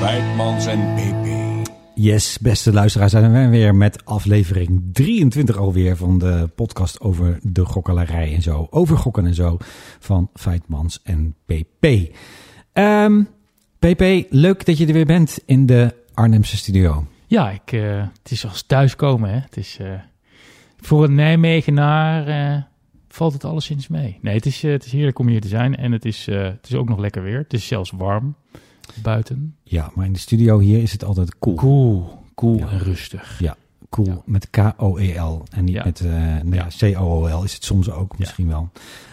Weidmans en PP. Yes, beste luisteraars, zijn we weer met aflevering 23 alweer van de podcast over de gokkelarij en zo. Over gokken en zo van Feitmans en PP. Ehm PP, leuk dat je er weer bent in de Arnhemse studio. Ja, ik, eh, het is als thuiskomen. Hè? Het is, eh, voor een Nijmegenaar eh, valt het alleszins mee. Nee, het is, het is heerlijk om hier te zijn. En het is, het is ook nog lekker weer. Het is zelfs warm buiten. Ja, maar in de studio hier is het altijd cool. Cool, cool Ja. en rustig. Ja, cool Ja. met K-O-E-L en niet Ja. met eh nou C-O-O-L is het soms ook misschien wel.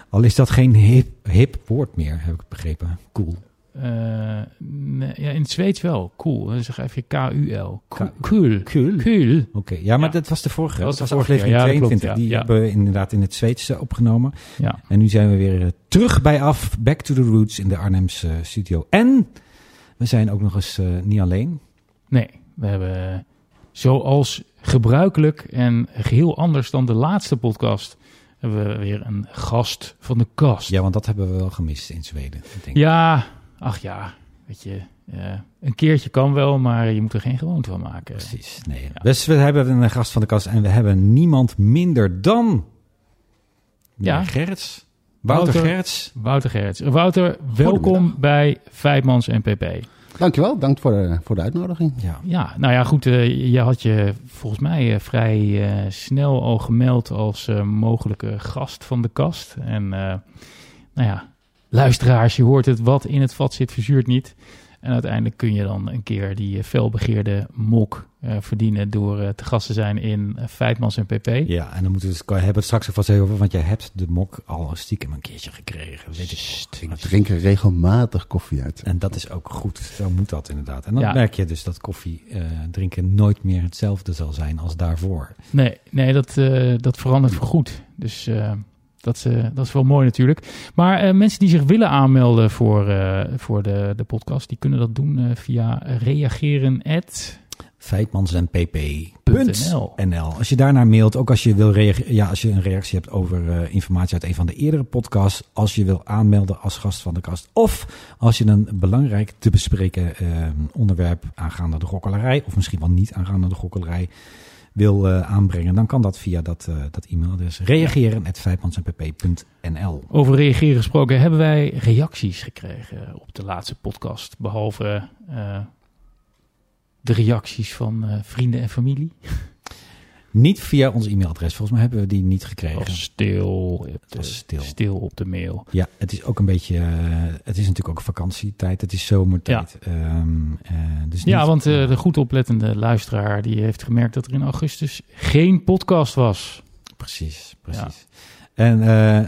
Al is dat geen hip, hip woord meer, heb ik begrepen. Cool. Eh, nee, ja, in het Zweeds wel. Cool. Dan schrijf je K-U-L. Cool. Cool. Cool. Oké, ja, maar Ja. dat was de vorige. Dat Dat was de vorige aflevering. Ja, dat 22. klopt, ja. Die Ja. hebben we inderdaad in het Zweeds eh, opgenomen. Ja. En nu zijn we weer terug bij af. Back to the roots in de Arnhemse studio. En we zijn ook nog eens eh, niet alleen. Nee, we hebben eh, zoals gebruikelijk en geheel anders dan de laatste podcast... hebben we weer een gast van de kast. Ja, want dat hebben we wel gemist in Zweden. Denk. Ja, ach ja, weet je, eh, een keertje kan wel, maar je moet er geen gewoonte van maken. Precies. Nee. Ja. Dus we hebben een gast van de kast en we hebben niemand minder dan... Ja. Gerrits. Wouter, Wouter. Gerrits. Wouter Gerrits. Wouter, welkom bij Vijfmans en PP. Dankjewel, dank voor de, voor de uitnodiging. Ja. Ja, nou ja, goed, eh, je had je volgens mij eh, vrij eh, snel al gemeld als eh, mogelijke gast van de kast. En eh, nou ja, luisteraars, je hoort het, wat in het vat zit, verzuurt niet. En uiteindelijk kun je dan een keer die eh, felbegeerde mok eh, verdienen door eh, te gast te zijn in uh, Vijfmans en PP. ja, en dan moeten we het, hebben we het straks even over, want jij hebt de mok al stiekem een keertje gekregen. Weet ik We drinken regelmatig koffie uit. En dat is ook goed. Zo moet dat inderdaad. En dan Ja. merk je dus dat koffie eh, drinken nooit meer hetzelfde zal zijn als daarvoor. Nee, nee dat, eh, dat verandert voorgoed. Dus dat, eh, dat is wel mooi natuurlijk. Maar eh, mensen die zich willen aanmelden voor, eh, voor de, de podcast, die kunnen dat doen via reageren. Als je daarnaar mailt, ook als je wil reageren, ja, als je een reactie hebt over informatie uit een van de eerdere podcasts, als je wil aanmelden als gast van de kast, of als je een belangrijk te bespreken eh, onderwerp aangaande de gokkelarij, of misschien wel niet aangaande de gokkelarij, wil eh, aanbrengen, dan kan dat via dat, eh, dat e-mailadres reageren feitmansenpp.nl. Over reageren gesproken, hebben wij reacties gekregen op de laatste podcast. Behalve eh, de reacties van vrienden en familie. Niet via ons e-mailadres. Volgens mij hebben we die niet gekregen. Was stil, op de, was stil. stil op de mail. Ja, het is ook een beetje. eh, het is natuurlijk ook vakantietijd. Het is zomertijd. Ehm, eh, dus Ja, want eh, de goed oplettende luisteraar die heeft gemerkt dat er in augustus geen podcast was. Precies, precies. En,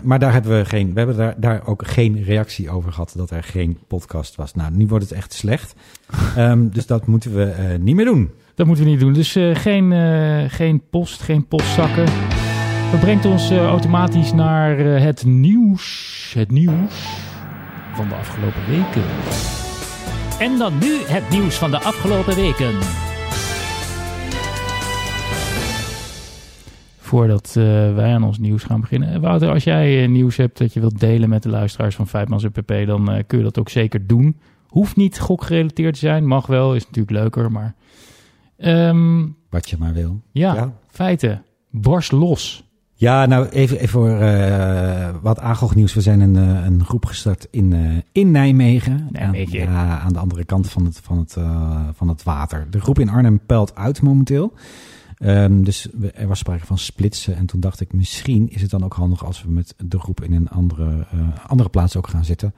maar daar hebben we geen. We hebben daar, daar ook geen reactie over gehad dat er geen podcast was. Nou, nu wordt het echt slecht. Ehm, dus dat moeten we niet meer doen. Dat moeten we niet doen. Dus eh, geen, eh, geen post, geen postzakken. Dat brengt ons eh, automatisch naar het nieuws. Het nieuws van de afgelopen weken. En dan nu het nieuws van de afgelopen weken. Voordat wij aan ons nieuws gaan beginnen. Wouter, als jij nieuws hebt dat je wilt delen met de luisteraars van Vijfmans en PP, dan kun je dat ook zeker doen. Hoeft niet gokgerelateerd te zijn, mag wel, is natuurlijk leuker, maar... Ehm, Wat je maar wil. ja, Ja. feiten. Barst los. Ja, nou even, even voor eh, wat aangocht We zijn een, eh, een groep gestart in, eh, in Nijmegen. Nijmegen. Aan, ja, aan de andere kant van het, van, het, eh, van het water. De groep in Arnhem peilt uit momenteel. Ehm, dus we- er was sprake van splitsen. En toen dacht ik, misschien is het dan ook handig als we met de groep in een andere, eh, andere plaats ook gaan zitten.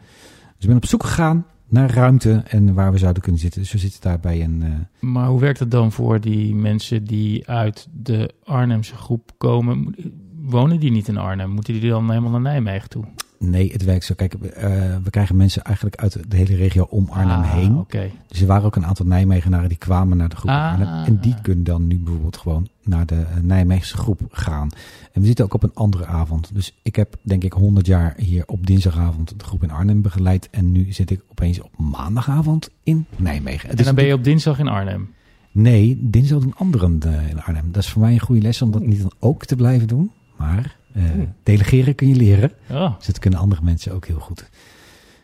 Dus ik ben op zoek gegaan naar ruimte en waar we zouden kunnen zitten. Dus we zitten daar bij een... eh, Maar hoe werkt het dan voor die mensen die uit de Arnhemse groep komen? Wonen die niet in Arnhem? Moeten die dan helemaal naar Nijmegen toe? Nee, het werkt zo. Kijk, eh, we krijgen mensen eigenlijk uit de hele regio om Arnhem Ah, heen. Dus er waren ook een aantal Nijmegenaren die kwamen naar de groep Ah. Arnhem. En die kunnen dan nu bijvoorbeeld gewoon naar de eh, Nijmeegse groep gaan. En we zitten ook op een andere avond. Dus ik heb denk ik 100 jaar hier op dinsdagavond de groep in Arnhem begeleid. En nu zit ik opeens op maandagavond in Nijmegen. Het En dan ben je op dinsdag in Arnhem. Nee, dinsdag doen anderen eh, in Arnhem. Dat is voor mij een goede les om dat niet dan ook te blijven doen. Maar. Delegeren kun je leren. Oh. Dus dat kunnen andere mensen ook heel goed.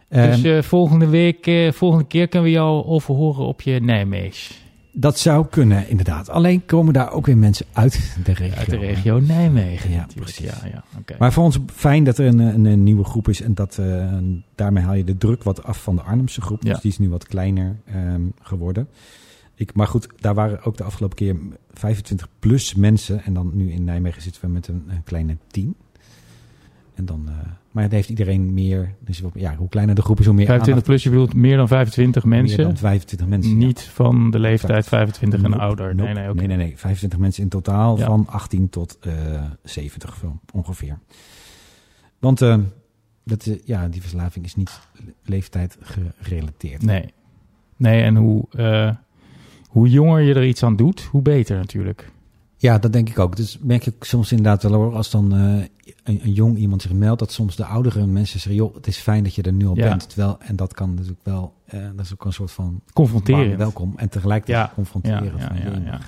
Dus Ehm, eh, volgende week, eh, volgende keer kunnen we jou overhoren op je Nijmeegs. dat zou kunnen, inderdaad. Alleen komen daar ook weer mensen uit de regio. Uit de regio Nijmegen. Ja, precies. Ja, ja, oké. Maar voor ons fijn dat er een, een, een nieuwe groep is. En dat, eh, daarmee haal je de druk wat af van de Arnhemse groep. Ja. Dus die is nu wat kleiner ehm, geworden. Ik, maar goed, daar waren ook de afgelopen keer 25 plus mensen. En dan nu in Nijmegen zitten we met een, een kleine 10. En dan, eh, maar het heeft iedereen meer. Dus ja, hoe kleiner de groep is, hoe meer 25 plus, je bedoelt meer dan 25 aandacht- mensen. Meer dan 25 mensen. ja. Niet van de leeftijd Exact. 25 en ouder. nope. Nee, nee, nee, nee, nee. 25 mensen in totaal Ja. van 18 tot eh 70 zo ongeveer. Want eh, dat, ja, die verslaving is niet le- leeftijd gerelateerd. Nee. Nee, en hoe, hoe jonger je er iets aan doet, hoe beter natuurlijk. Ja, dat denk ik ook. Dus merk ik soms inderdaad wel hoor, als dan eh, een, een jong iemand zich meldt, dat soms de oudere mensen zeggen, joh, het is fijn dat je er nu al Ja. bent. Terwijl, en dat kan dus ook wel, eh, dat is ook een soort van warm Confronterend. welkom. En tegelijkertijd Ja. confronteren. Ja, ja, van, ja, jemig. ja.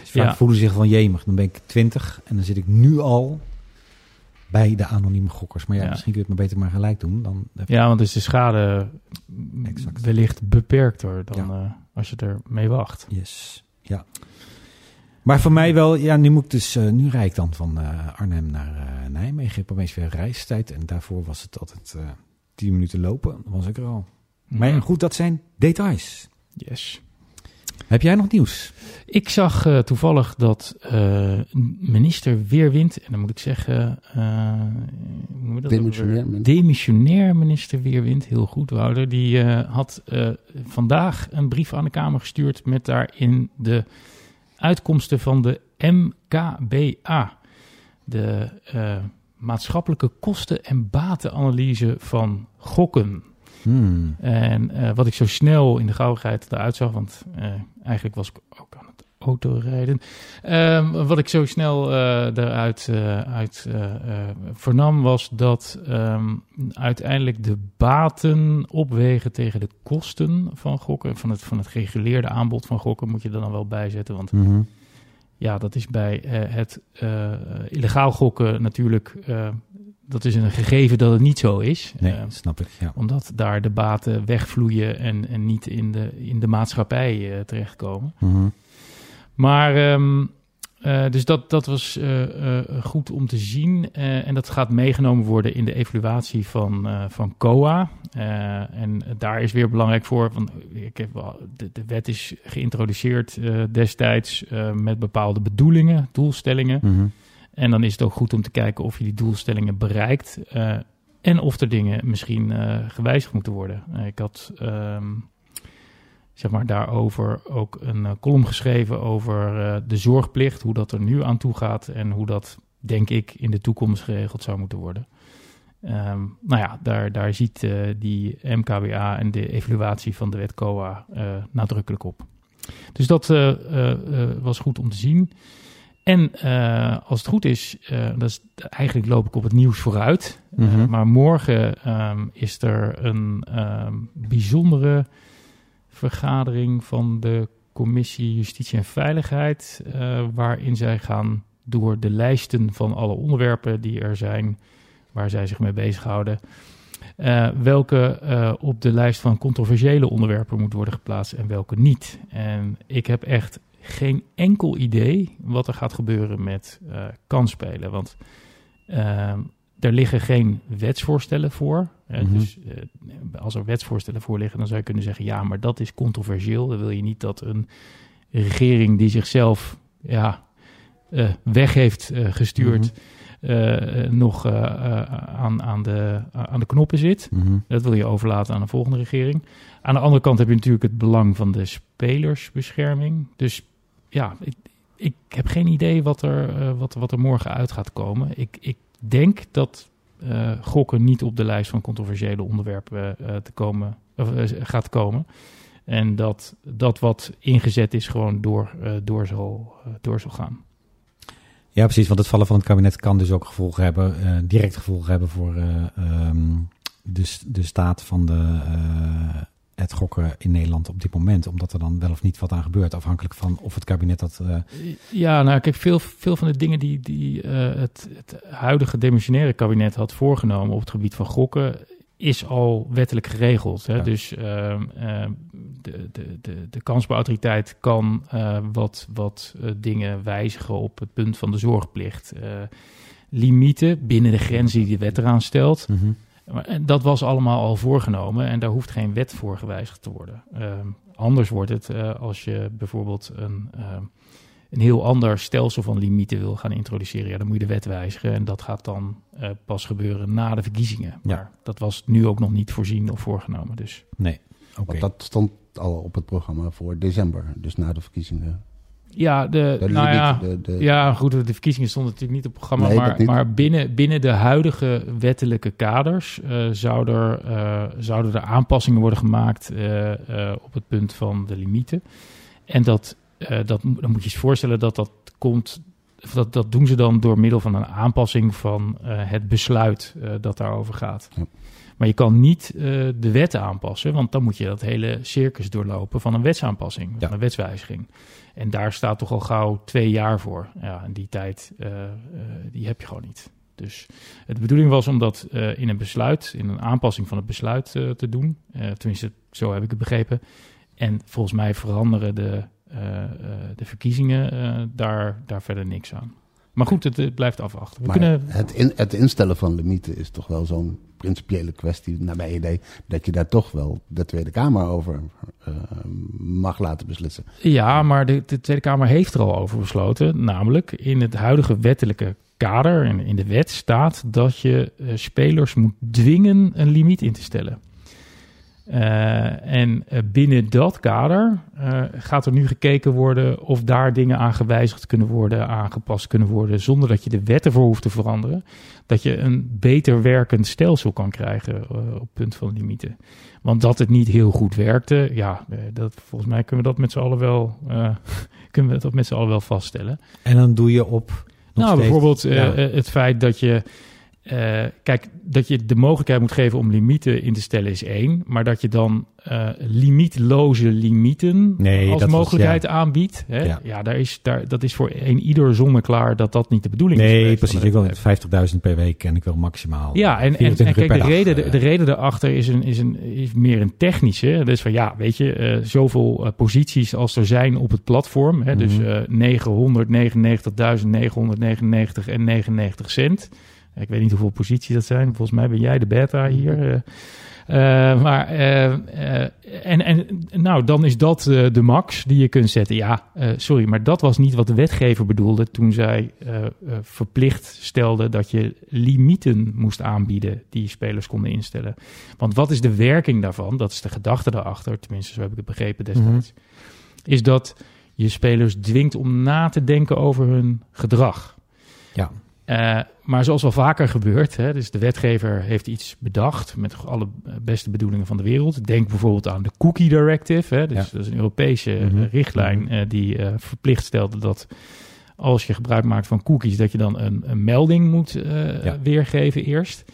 Dus vaak voelen ze zich van jemig. Dan ben ik 20 en dan zit ik nu al bij de anonieme gokkers. Maar ja, Ja. misschien kun je het maar beter maar gelijk doen. Dan Ja, want is de schade Exact. wellicht beperkter dan Ja. eh, als je er mee wacht. Yes, ja. Maar voor mij wel, ja, nu moet ik dus, eh, nu rijd ik dan van eh, Arnhem naar Nijmegen. Ik heb opeens weer reistijd en daarvoor was het altijd 10 minuten lopen. Dan was ik er al. Maar ja, goed, dat zijn details. Yes. Heb jij nog nieuws? Ik zag eh, toevallig dat eh, minister Weerwind, en dan moet ik zeggen, eh, hoe dat Demissionair. Demissionair minister Weerwind, heel goed Wouter, die eh, had eh, vandaag een brief aan de Kamer gestuurd met daarin de uitkomsten van de MKBA, de eh, maatschappelijke kosten- en batenanalyse van gokken. Hmm. En eh, wat ik zo snel in de gauwigheid eruit zag, want eh, eigenlijk was ik ook aan het autorijden. Ehm, wat ik zo snel eruit eh, uit, vernam was dat ehm, uiteindelijk de baten opwegen tegen de kosten van gokken. Van het, van het gereguleerde aanbod van gokken moet je er dan wel bijzetten. Want Mhm. ja, dat is bij het illegaal gokken natuurlijk... dat is een gegeven dat het niet zo is. Nee, Eh, snap ik. Ja. omdat daar de baten wegvloeien en, en niet in de, in de maatschappij eh, terechtkomen. Mhm. Maar ehm, eh, dus dat, dat was goed om te zien. En dat gaat meegenomen worden in de evaluatie van, van COA. En daar is weer belangrijk voor. Want ik heb, wel- de, de wet is geïntroduceerd destijds met bepaalde bedoelingen, doelstellingen. Mhm. En dan is het ook goed om te kijken of je die doelstellingen bereikt. eh, en of er dingen misschien eh, gewijzigd moeten worden. Eh, ik had ehm, zeg maar daarover ook een column geschreven over de zorgplicht. Hoe dat er nu aan toe gaat. En hoe dat, denk ik, in de toekomst geregeld zou moeten worden. Ehm, nou ja, daar, daar ziet die MKBA en de evaluatie van de wet COA nadrukkelijk op. Dus dat was goed om te zien. En eh, als het goed is, eh, dat is, eigenlijk loop ik op het nieuws vooruit. Eh, Mhm. maar morgen ehm, is er een ehm, bijzondere vergadering van de Commissie Justitie en Veiligheid. waarin zij gaan door de lijsten van alle onderwerpen die er zijn, waar zij zich mee bezighouden. welke op de lijst van controversiële onderwerpen moet worden geplaatst en welke niet. En ik heb echt geen enkel idee wat er gaat gebeuren met eh kansspelen. Want ehm, er liggen geen wetsvoorstellen voor. Mhm. Dus eh, als er wetsvoorstellen voor liggen, dan zou je kunnen zeggen: ja, maar dat is controversieel. Dan wil je niet dat een regering die zichzelf ja, weg heeft gestuurd. eh, nog aan, aan, de, aan de knoppen zit. Mhm. Dat wil je overlaten aan een volgende regering. Aan de andere kant heb je natuurlijk het belang van de spelersbescherming. Dus ja, ik, ik heb geen idee wat er, eh, wat, wat er morgen uit gaat komen. Ik, ik denk dat eh, gokken niet op de lijst van controversiële onderwerpen eh, te komen, gaat komen. En dat dat wat ingezet is gewoon door, door, zal, door zal gaan. Ja, precies. Want het vallen van het kabinet kan dus ook gevolgen hebben, direct gevolgen hebben voor ehm, de, de staat van de, het gokken in Nederland op dit moment. Omdat er dan wel of niet wat aan gebeurt. Afhankelijk van of het kabinet dat. eh, Ja, nou kijk, veel, veel van de dingen die, die eh, het, het huidige demissionaire kabinet had voorgenomen op het gebied van gokken, is al wettelijk geregeld. Hè? Ja. Dus ehm, ehm, de, de, de, de kansspelautoriteit kan eh, wat, wat dingen wijzigen op het punt van de zorgplicht. Limieten binnen de grenzen die de wet eraan stelt. En dat was allemaal al voorgenomen en daar hoeft geen wet voor gewijzigd te worden. Ehm, anders wordt het eh, als je bijvoorbeeld een, ehm, een heel ander stelsel van limieten wil gaan introduceren. Ja, dan moet je de wet wijzigen en dat gaat dan eh, pas gebeuren na de verkiezingen. Ja. Maar dat was nu ook nog niet voorzien of voorgenomen. Dus Nee. Oké. Want dat stond al op het programma voor december, dus na de verkiezingen. Ja, de, De nou ja, de, de, Ja, goed, de verkiezingen stonden natuurlijk niet op het programma. Nee, maar maar binnen, binnen de huidige wettelijke kaders zou er, eh, zouden er aanpassingen worden gemaakt eh, op het punt van de limieten. En dat, dat, dan moet je je voorstellen dat dat komt. Dat, dat doen ze dan door middel van een aanpassing van het besluit dat daarover gaat. Ja. Maar je kan niet eh, de wet aanpassen, want dan moet je dat hele circus doorlopen van een wetsaanpassing, Ja. van een wetswijziging. En daar staat toch al gauw twee jaar voor. Ja, en die tijd, eh, eh, die heb je gewoon niet. Dus de bedoeling was om dat in een besluit, in een aanpassing van het besluit te doen. Tenminste, zo heb ik het begrepen. En volgens mij veranderen de, de verkiezingen daar, daar verder niks aan. Maar goed, het, het blijft afwachten. We maar kunnen, het, in, het instellen van limieten is toch wel zo'n principiële kwestie, naar mijn idee, dat je daar toch wel de Tweede Kamer over eh, mag laten beslissen. Ja, maar de, de Tweede Kamer heeft er al over besloten. Namelijk in het huidige wettelijke kader, in, in de wet staat dat je eh, spelers moet dwingen een limiet in te stellen. Eh, en eh, binnen dat kader eh, gaat er nu gekeken worden of daar dingen aan gewijzigd kunnen worden, aangepast kunnen worden, zonder dat je de wet ervoor hoeft te veranderen. Dat je een beter werkend stelsel kan krijgen op punt van limieten. Want dat het niet heel goed werkte, ja, dat, volgens mij kunnen we dat met z'n allen wel, kunnen we dat met z'n allen wel vaststellen. En dan doe je op. nou, steeds- bijvoorbeeld ja. het feit dat je, eh, kijk, dat je de mogelijkheid moet geven om limieten in te stellen is één, maar dat je dan eh, limietloze limieten Nee, als was- mogelijkheid aanbiedt. Hè? Ja. Ja, daar is, daar, dat is voor een ieder zonneklaar dat dat niet de bedoeling is. Nee, precies. Ik wil wetgever. 50.000 per week en ik wil maximaal. Ja, en, en, 24 en uur kijk, per de dag, reden, de, eh. de reden daarachter is, een, is, een, is meer een technische. Dus van ja, weet je, eh, zoveel eh, posities als er zijn op het platform. Hè, Dus Mhm. eh 999.999 en 99 cent. Ik weet niet hoeveel posities dat zijn. Volgens mij ben jij de beta hier. eh. Eh, maar, eh, en, en nou, dan is dat de max die je kunt zetten. Ja, sorry, maar dat was niet wat de wetgever bedoelde toen zij verplicht stelde dat je limieten moest aanbieden die spelers konden instellen. Want wat is de werking daarvan? Dat is de gedachte daarachter, tenminste zo heb ik het begrepen destijds. Is dat je spelers dwingt om na te denken over hun gedrag. Ja. Eh, maar zoals wel vaker gebeurt, hè, dus de wetgever heeft iets bedacht met alle beste bedoelingen van de wereld. Denk bijvoorbeeld aan de Cookie Directive. Hè, dus Ja. dat is een Europese eh, Mhm. richtlijn eh, die eh, verplicht stelde dat als je gebruik maakt van cookies, dat je dan een, een melding moet Ja. weergeven eerst.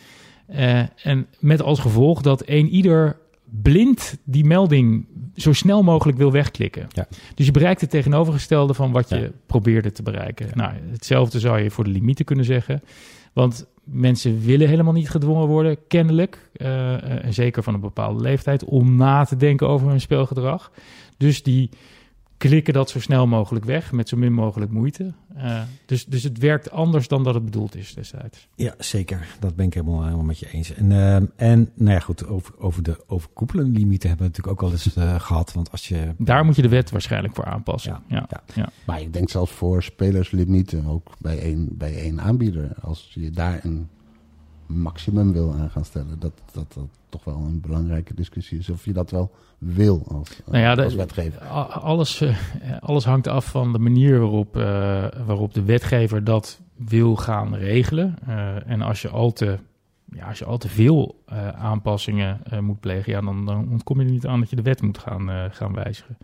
En met als gevolg dat een ieder blind die melding zo snel mogelijk wil wegklikken. Ja. Dus je bereikt het tegenovergestelde van wat je Ja. probeerde te bereiken. Nou, hetzelfde zou je voor de limieten kunnen zeggen. Want mensen willen helemaal niet gedwongen worden, kennelijk, eh, eh, en zeker van een bepaalde leeftijd, om na te denken over hun speelgedrag. Dus die klikken dat zo snel mogelijk weg, met zo min mogelijk moeite. Eh, dus, dus het werkt anders dan dat het bedoeld is destijds. Ja, zeker. Dat ben ik helemaal, helemaal met je eens. En, ehm, en nou ja, goed, over, over de overkoepelende limieten hebben we natuurlijk ook al eens eh, gehad. Want als je... Daar moet je de wet waarschijnlijk voor aanpassen. Ja, Ja, ja. ja. Maar ik denk zelfs voor spelerslimieten, ook bij één, bij één aanbieder. Als je daar een maximum wil aan gaan stellen, dat, dat dat toch wel een belangrijke discussie is. Of je dat wel wil als, Nou ja, de- als wetgever. Alles, eh, alles hangt af van de manier waarop, eh, waarop de wetgever dat wil gaan regelen. Eh, en als je al te ja, als je al te veel eh, aanpassingen eh, moet plegen, ja, dan, dan ontkom je er niet aan dat je de wet moet gaan, eh, gaan wijzigen.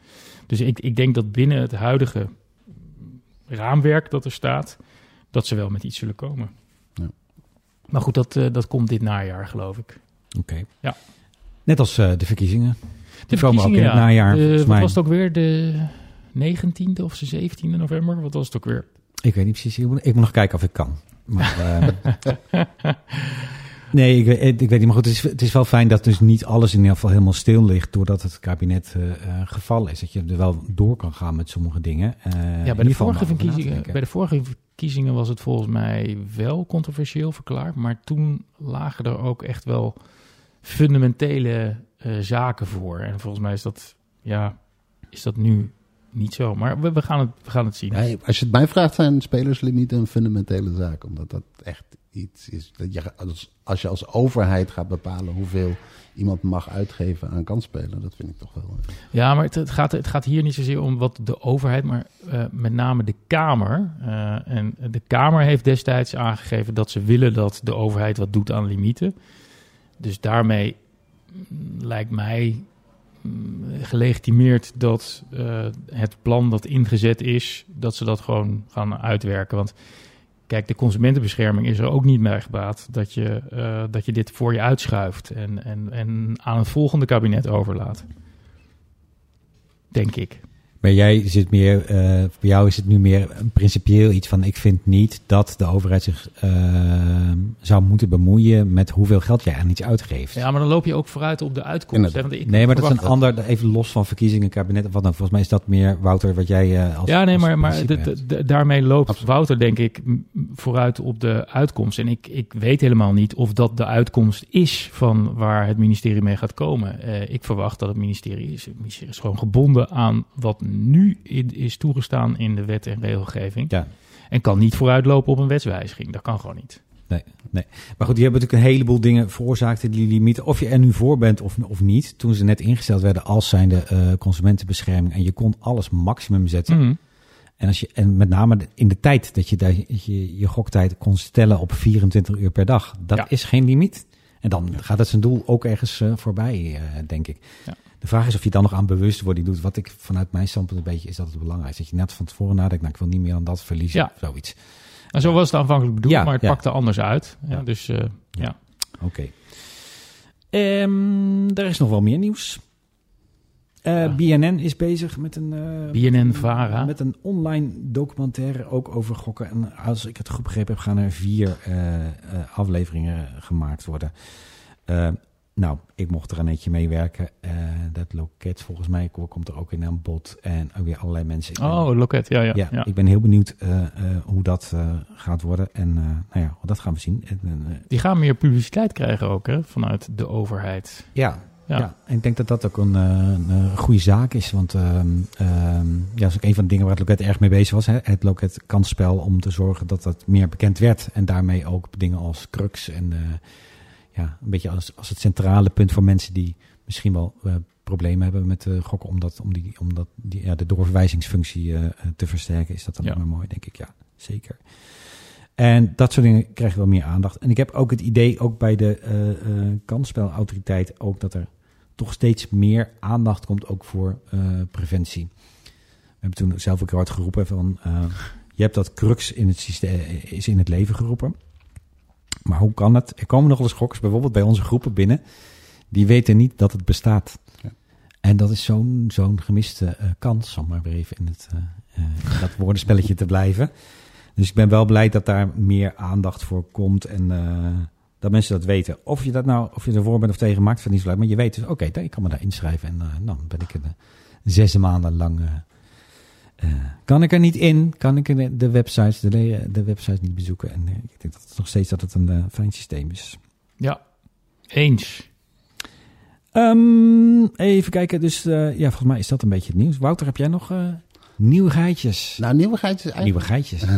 Dus ik, ik denk dat binnen het huidige raamwerk dat er staat, dat ze wel met iets zullen komen. Maar goed, dat, eh, dat komt dit najaar, geloof ik. Oké. Ja. Net als eh, de verkiezingen. De komen ook in het ja. najaar, De- volgens wat was het ook weer? De 19e of de 17e november? Wat was het ook weer? Ik weet niet precies. Ik moet, ik moet nog kijken of ik kan. Maar, eh, nee, ik, weet- ik weet niet. Maar goed, het is, het is wel fijn dat dus niet alles in ieder geval helemaal stil ligt... doordat het kabinet eh eh, gevallen is. Dat je er wel door kan gaan met sommige dingen. Eh, in Ja, bij de, vorige verkiezingen, bij de vorige verkiezingen was het volgens mij wel controversieel verklaard. Maar toen lagen er ook echt wel fundamentele eh, zaken voor. En volgens mij is dat, ja, is dat nu niet zo. Maar we, gaan, het, we gaan het zien. Ja, als je het mij vraagt, zijn spelerslimieten een fundamentele zaak. Omdat dat echt iets is. Dat je, als, als je als overheid gaat bepalen hoeveel iemand mag uitgeven aan kansspelen, dat vind ik toch wel. eh, Ja, maar het, gaat, het gaat hier niet zozeer om wat de overheid, maar eh, met name de Kamer. eh, en de Kamer heeft destijds aangegeven dat ze willen dat de overheid wat doet aan limieten. Dus daarmee mm, lijkt mij mm, gelegitimeerd dat het plan dat ingezet is, dat ze dat gewoon gaan uitwerken. Want kijk, de consumentenbescherming is er ook niet mee gebaat dat je, eh, dat je dit voor je uitschuift en, en, en aan het volgende kabinet overlaat. Denk ik. Maar jij zit meer, eh, bij jou is het nu meer een principieel iets van: ik vind niet dat de overheid zich eh, zou moeten bemoeien met hoeveel geld jij aan iets uitgeeft. Ja, maar dan loop je ook vooruit op de uitkomst. Hè, ik nee, maar dat is een ander, even los van verkiezingen, kabinet of wat dan. Volgens mij is dat meer, Wouter, wat jij eh, als. Ja, nee, als maar, maar daarmee loopt Absoluut. Wouter, denk ik, vooruit op de uitkomst. En ik, ik weet helemaal niet of dat de uitkomst is van waar het ministerie mee gaat komen. Ik verwacht dat het ministerie is, het ministerie is gewoon gebonden aan wat nu in- is toegestaan in de wet en regelgeving. Ja. En kan niet vooruitlopen op een wetswijziging. Dat kan gewoon niet. Maar goed, die hebben natuurlijk een heleboel dingen veroorzaakt, die limieten. Of je er nu voor bent of, of niet. Toen ze net ingesteld werden als zijnde eh, consumentenbescherming. En je kon alles maximum zetten. Mhm. En, als je, en met name in de tijd dat je daar, je, je goktijd kon stellen op 24 uur per dag. Dat Ja. is geen limiet. En dan gaat het zijn doel ook ergens eh, voorbij, eh, denk ik. Ja. De vraag is of je dan nog aan bewustwording doet. Wat ik vanuit mijn standpunt een beetje is dat het belangrijk is. Dat je net van tevoren nadenkt, nou ik wil niet meer dan dat verliezen Ja. zoiets. En zo was het aanvankelijk bedoeld, Ja, maar het ja. pakte anders uit. Ja. Dus eh, ja. Oké. Ehm, er is nog wel meer nieuws. Eh. BNN is bezig met een, eh, BNN-Vara. met een online documentaire ook over gokken. En als ik het goed begrepen heb, gaan er vier afleveringen gemaakt worden. Nou, ik mocht er een eentje meewerken. Dat loket volgens mij komt er ook in aan bod. En ook weer allerlei mensen. Ik ben- Oh, loket. Ja, ja. ja, ja. ik ben heel benieuwd eh, eh, hoe dat eh, gaat worden. En nou ja, dat gaan we zien. En, Die gaan meer publiciteit krijgen ook, hè, vanuit de overheid. ja, Ja. Ja. en ik denk dat dat ook een, een goede zaak is. Want ehm, ehm, ja, dat is ook een van de dingen waar het loket erg mee bezig was. Hè? Het loket kansspel om te zorgen dat dat meer bekend werd. En daarmee ook dingen als crux en ja, een beetje als, als het centrale punt voor mensen die misschien wel problemen hebben met eh, gokken. Om, dat, om, die, om dat, die, ja, de doorverwijzingsfunctie eh, te versterken is dat dan Ja. maar mooi, denk ik. Ja, zeker. En dat soort dingen krijgen wel meer aandacht. En ik heb ook het idee, ook bij de eh kansspelautoriteit, ook dat er toch steeds meer aandacht komt ook voor preventie. We hebben toen zelf ook hard geroepen van, je hebt dat crux in het systeem, is in het leven geroepen. Maar hoe kan het? Er komen nog wel eens gokkers, bijvoorbeeld bij onze groepen binnen, die weten niet dat het bestaat. En dat is zo'n zo'n gemiste eh, kans, om maar weer even in, het, eh, eh, dat woordenspelletje te blijven. Dus ik ben wel blij dat daar meer aandacht voor komt en dat mensen dat weten. Of je dat nou, of je ervoor bent of tegen maakt, van niet zo leuk. Maar je weet dus, oké, ik kan me daar inschrijven en dan ben ik er zes maanden lang. kan ik er niet in? Kan ik de, de websites, de, websites niet bezoeken? En ik denk dat nog steeds dat het een fijn systeem is. Ja, eens. Ehm, even kijken, dus eh, ja, volgens mij is dat een beetje het nieuws. Wouter, heb jij nog eh nieuwigheidjes? Nou, nieuwigheid is eigenlijk... Nieuwigheidjes.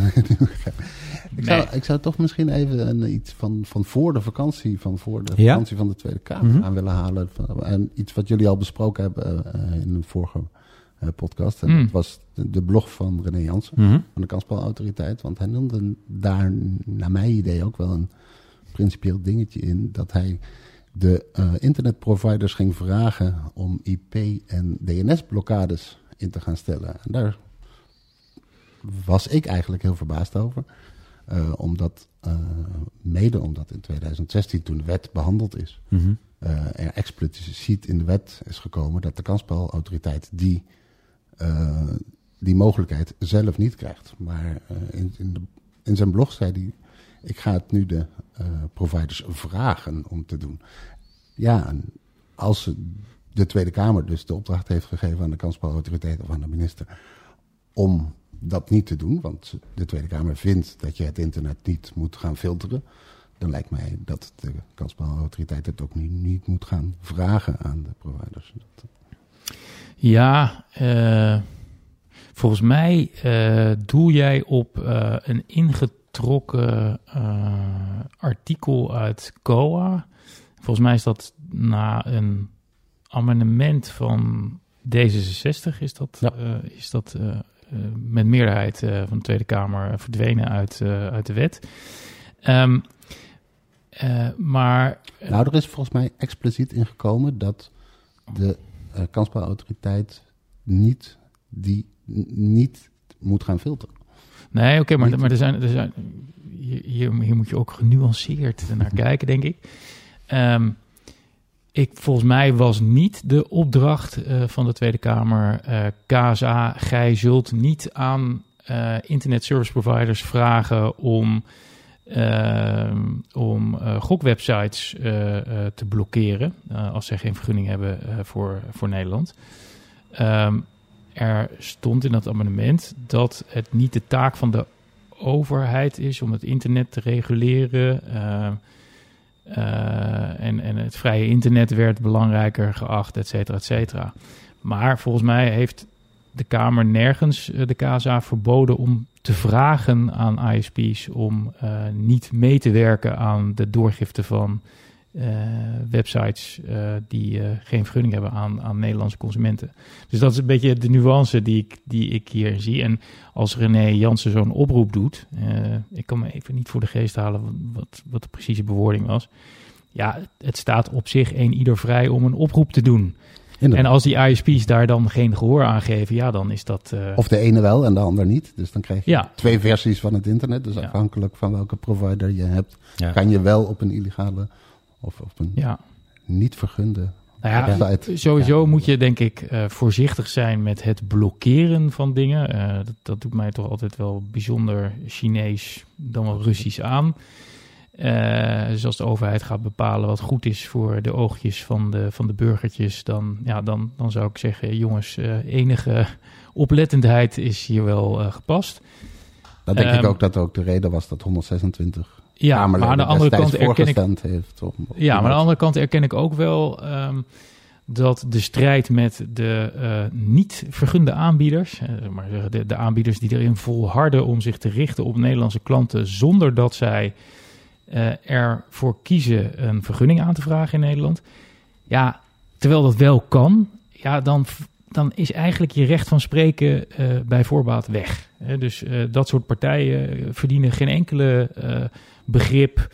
Ik, zou, Nee. ik zou toch misschien even een, iets van, van voor de vakantie, van voor de Ja? vakantie van de Tweede Kamer Mhm. aan willen halen. En iets wat jullie al besproken hebben eh, in een vorige podcast. En Mm. dat was de, de blog van René Jansen Mhm. van de Kansspelautoriteit. Want hij noemde daar, naar mijn idee, ook wel een principieel dingetje in dat hij de eh, internetproviders ging vragen om IP- en DNS-blokkades in te gaan stellen. En daar was ik eigenlijk heel verbaasd over. Eh, omdat, eh, mede omdat in 2016, toen de wet behandeld is, eh, er expliciet in de wet is gekomen dat de kansspelautoriteit die, die mogelijkheid zelf niet krijgt. Maar in, in, de, in zijn blog zei hij, ik ga het nu de eh, providers vragen om te doen. Ja, en als de Tweede Kamer dus de opdracht heeft gegeven aan de kansspelautoriteit of aan de minister om dat niet te doen, want de Tweede Kamer vindt dat je het internet niet moet gaan filteren, dan lijkt mij dat de kansspelautoriteit het ook niet, niet moet gaan vragen aan de providers. Ja, eh, volgens mij eh, doel jij op een ingetrokken eh, artikel uit COA. Volgens mij is dat na een amendement van D66 is dat, Ja. eh, is dat eh, met meerderheid van de Tweede Kamer verdwenen uit, uit de wet. Ehm, eh, maar Nou, er is volgens mij expliciet ingekomen dat de kansspelautoriteit niet, die, niet moet gaan filteren. Nee, oké, maar, maar er zijn, er zijn, hier, hier, moet je ook genuanceerd naar kijken, denk ik. Ehm, ik. Volgens mij was niet de opdracht eh, van de Tweede Kamer... eh, KSA, gij zult niet aan eh, internet service providers vragen... om, om gokwebsites te blokkeren... als zij geen vergunning hebben voor, voor Nederland. Ehm, er stond in dat amendement dat het niet de taak van de overheid is om het internet te reguleren. eh, eh, en, en het vrije internet werd belangrijker geacht, et cetera, et cetera. Maar volgens mij heeft de Kamer nergens eh, de KSA verboden om te vragen aan ISP's om niet mee te werken aan de doorgifte van websites eh, die eh, geen vergunning hebben aan, aan Nederlandse consumenten. Dus dat is een beetje de nuance die ik, die ik hier zie. En als René Jansen zo'n oproep doet, eh, ik kan me even niet voor de geest halen wat, wat de precieze bewoording was. Ja, het, staat op zich een ieder vrij om een oproep te doen. En als die ISP's daar dan geen gehoor aan geven, ja, dan is dat... eh, Of de ene wel en de ander niet. Dus dan krijg je Ja. twee versies van het internet. Dus Ja. afhankelijk van welke provider je hebt, Ja. kan je wel op een illegale of op een ja, niet vergunde nou ja. Sowieso Ja. moet je denk ik eh, voorzichtig zijn met het blokkeren van dingen. Eh, dat, dat doet mij toch altijd wel bijzonder Chinees, dan wel Russisch aan. Eh, dus als de overheid gaat bepalen wat goed is voor de oogjes van de, van de burgertjes, dan, ja, dan, dan zou ik zeggen, jongens, enige oplettendheid is hier wel gepast. Dan denk ik Ehm, ook dat ook de reden was dat 126 Ja, Kamerleden maar aan de andere kant erken ik heeft. Om, Ja, maar aan de andere kant erken ik ook wel ehm, dat de strijd met de eh, niet vergunde aanbieders, zeg maar zeggen, de, de aanbieders die erin volharden om zich te richten op Nederlandse klanten zonder dat zij eh, ervoor kiezen een vergunning aan te vragen in Nederland. Ja, terwijl dat wel kan, ja, dan, dan is eigenlijk je recht van spreken bij voorbaat weg. Dus dat soort partijen verdienen geen enkele begrip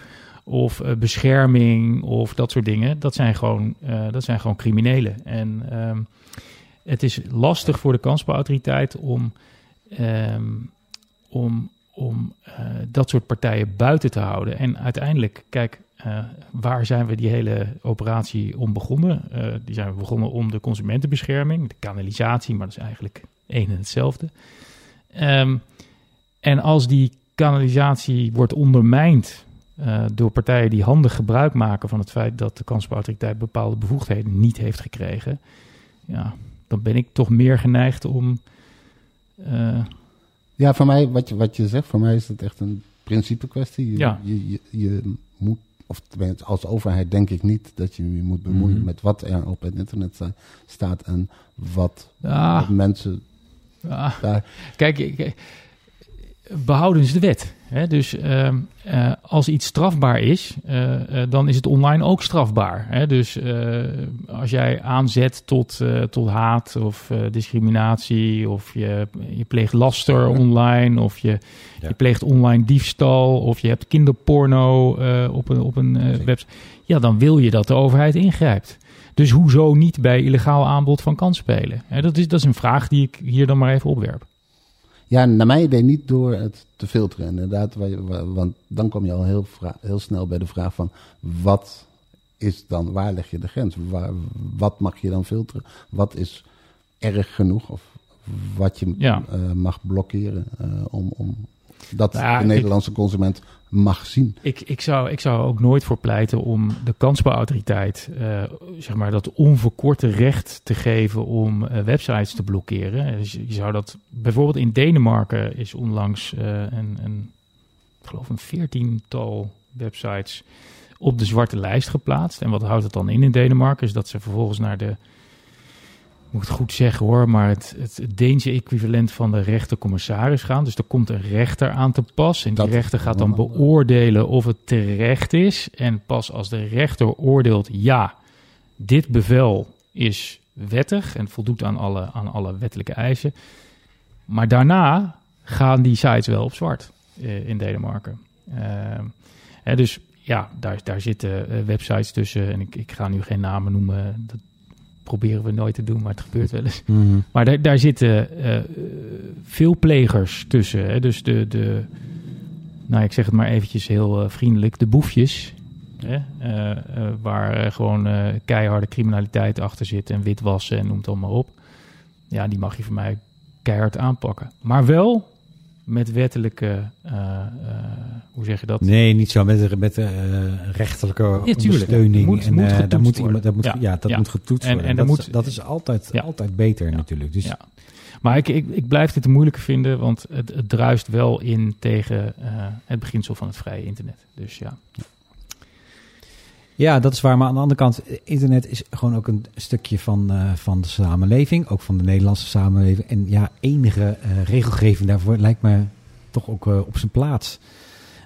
of eh, bescherming of dat soort dingen. Dat zijn gewoon, eh, dat zijn gewoon criminelen. En ehm, het is lastig voor de kansspelautoriteit om, ehm, om, om eh, dat soort partijen buiten te houden. En uiteindelijk, kijk, waar zijn we die hele operatie om begonnen? Die zijn we begonnen om de consumentenbescherming, de kanalisatie, maar dat is eigenlijk één en hetzelfde. Ehm, en als die kanalisatie wordt ondermijnd eh, door partijen die handig gebruik maken van het feit dat de kansspelautoriteit bepaalde bevoegdheden niet heeft gekregen, ja, dan ben ik toch meer geneigd om. eh, Ja, voor mij, wat je, wat je zegt, voor mij is het echt een principe kwestie. Je, Ja. je, je, je moet, of als overheid denk ik niet dat je je moet bemoeien Mhm. met wat er op het internet sta- staat en wat ah, wat mensen ah, daar... kijk, ik- behoudens de wet. Hè? Dus ehm, eh, als iets strafbaar is, eh, eh, dan is het online ook strafbaar. Hè? Dus als jij aanzet tot, tot haat of discriminatie, of je, je pleegt laster online, of je, Ja. je pleegt online diefstal, of je hebt kinderporno op een, op een website, ja, dan wil je dat de overheid ingrijpt. Dus hoezo niet bij illegaal aanbod van kansspelen? Hè, dat, is, dat is een vraag die ik hier dan maar even opwerp. Ja, naar mijn idee niet door het te filteren. Inderdaad, wa- wa- want dan kom je al heel, heel snel bij de vraag van wat is dan, waar leg je de grens? Waar, wat mag je dan filteren? Wat is erg genoeg? Of wat je Ja. eh, mag blokkeren eh, om, om dat Nou de ik- Nederlandse consument mag zien. Ik, ik, zou, ik zou ook nooit voor pleiten om de kansbouwautoriteit eh, zeg maar, dat onverkorte recht te geven om eh, websites te blokkeren. Dus je zou dat bijvoorbeeld in Denemarken is onlangs eh, een, een, ik geloof een veertiental websites op de zwarte lijst geplaatst. En wat houdt het dan in in Denemarken? Is dat ze vervolgens naar de, moet het goed zeggen hoor, maar het, het Deense equivalent van de rechtercommissaris gaan. Dus er komt een rechter aan te pas. En die Dat- rechter gaat dan beoordelen of het terecht is. En pas als de rechter oordeelt, ja, dit bevel is wettig en voldoet aan alle, aan alle wettelijke eisen. Maar daarna gaan die sites wel op zwart eh, in Denemarken. Eh, hè, dus ja, daar, daar zitten eh, websites tussen. En ik, ik ga nu geen namen noemen. Dat proberen we nooit te doen, maar het gebeurt wel eens. Maar daar, daar zitten eh, veel plegers tussen. Hè? Dus de, de, nou ik zeg het maar eventjes heel eh, vriendelijk, de boefjes. Hè? Eh, waar gewoon keiharde criminaliteit achter zit en witwassen en noem het allemaal op. Ja, die mag je voor mij keihard aanpakken. Maar wel met wettelijke, eh, eh, hoe zeg je dat? Nee, niet zo met, met eh, rechterlijke ondersteuning. Moet- en moet daar moet iemand, dat moet, Ja. ja, dat Ja. moet getoetst En- worden. en dat, er is, moet- dat is altijd, altijd beter natuurlijk. Dus Ja. Maar ik, ik, ik blijf dit te moeilijk vinden, want het, het druist wel in tegen het beginsel van het vrije internet. Dus ja. Ja, dat is waar. Maar aan de andere kant, internet is gewoon ook een stukje van, eh, van de samenleving. Ook van de Nederlandse samenleving. En ja, enige eh, regelgeving daarvoor lijkt me toch ook eh, op zijn plaats.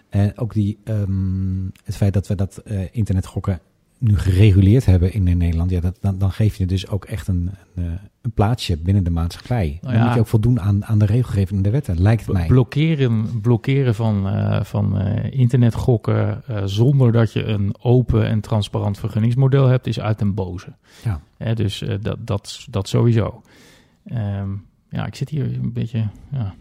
En ook die, ehm, het feit dat we dat eh, internetgokken nu gereguleerd hebben in Nederland. Ja, dat, dan, dan geef je dus ook echt een, een, eh, een plaatsje binnen de maatschappij. Nou dan moet je ook voldoen aan, aan de regelgeving en de wetten, lijkt mij. Blokkeren, blokkeren van, eh, van eh, internetgokken zonder dat je een open en transparant vergunningsmodel hebt, is uit den boze. Ja. Hè, dus dat, dat, dat sowieso. Ehm, ja, ik zit hier een beetje. Ja.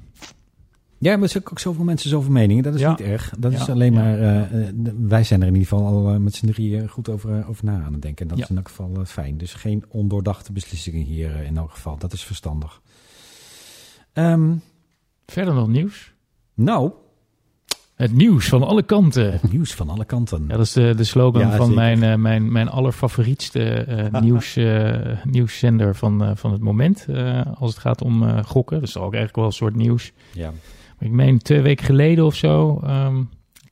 Ja, maar er zijn ook zoveel mensen, zoveel meningen. Dat is Ja. niet erg. Dat is alleen ja. maar... eh, eh, wij zijn er in ieder geval al eh, met z'n drieën goed over, over na aan het denken. En dat Ja. is in elk geval fijn. Dus geen ondoordachte beslissingen hier in elk geval. Dat is verstandig. Ehm, Verder nog nieuws. nou, Het nieuws van alle kanten. het nieuws van alle kanten. Ja, dat is de, de slogan Ja, van zeker. mijn, eh, mijn, mijn allerfavorietste eh, nieuws, eh, nieuwszender van, eh, van het moment. eh, als het gaat om eh, gokken. Dat is ook eigenlijk wel een soort nieuws. Ja. Ik meen twee weken geleden of zo ehm,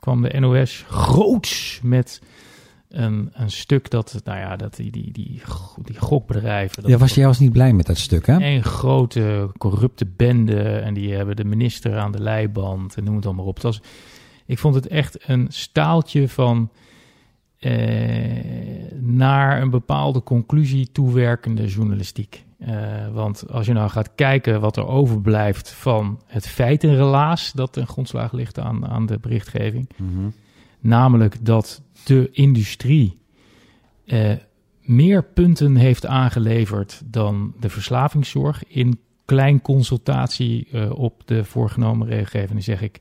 kwam de NOS groots met een, een stuk dat, nou ja, dat die, die, die, die gokbedrijven. Dat Ja, was jij was niet blij met dat stuk, hè? een grote corrupte bende en die hebben de minister aan de leiband en noem het allemaal op. Het was, ik vond het echt een staaltje van eh, naar een bepaalde conclusie toewerkende journalistiek. Eh, want als je nou gaat kijken wat er overblijft van het feitenrelaas dat ten grondslag ligt aan, aan de berichtgeving, Mhm. Namelijk dat de industrie eh, meer punten heeft aangeleverd dan de verslavingszorg. In klein consultatie eh, op de voorgenomen regelgeving zeg ik,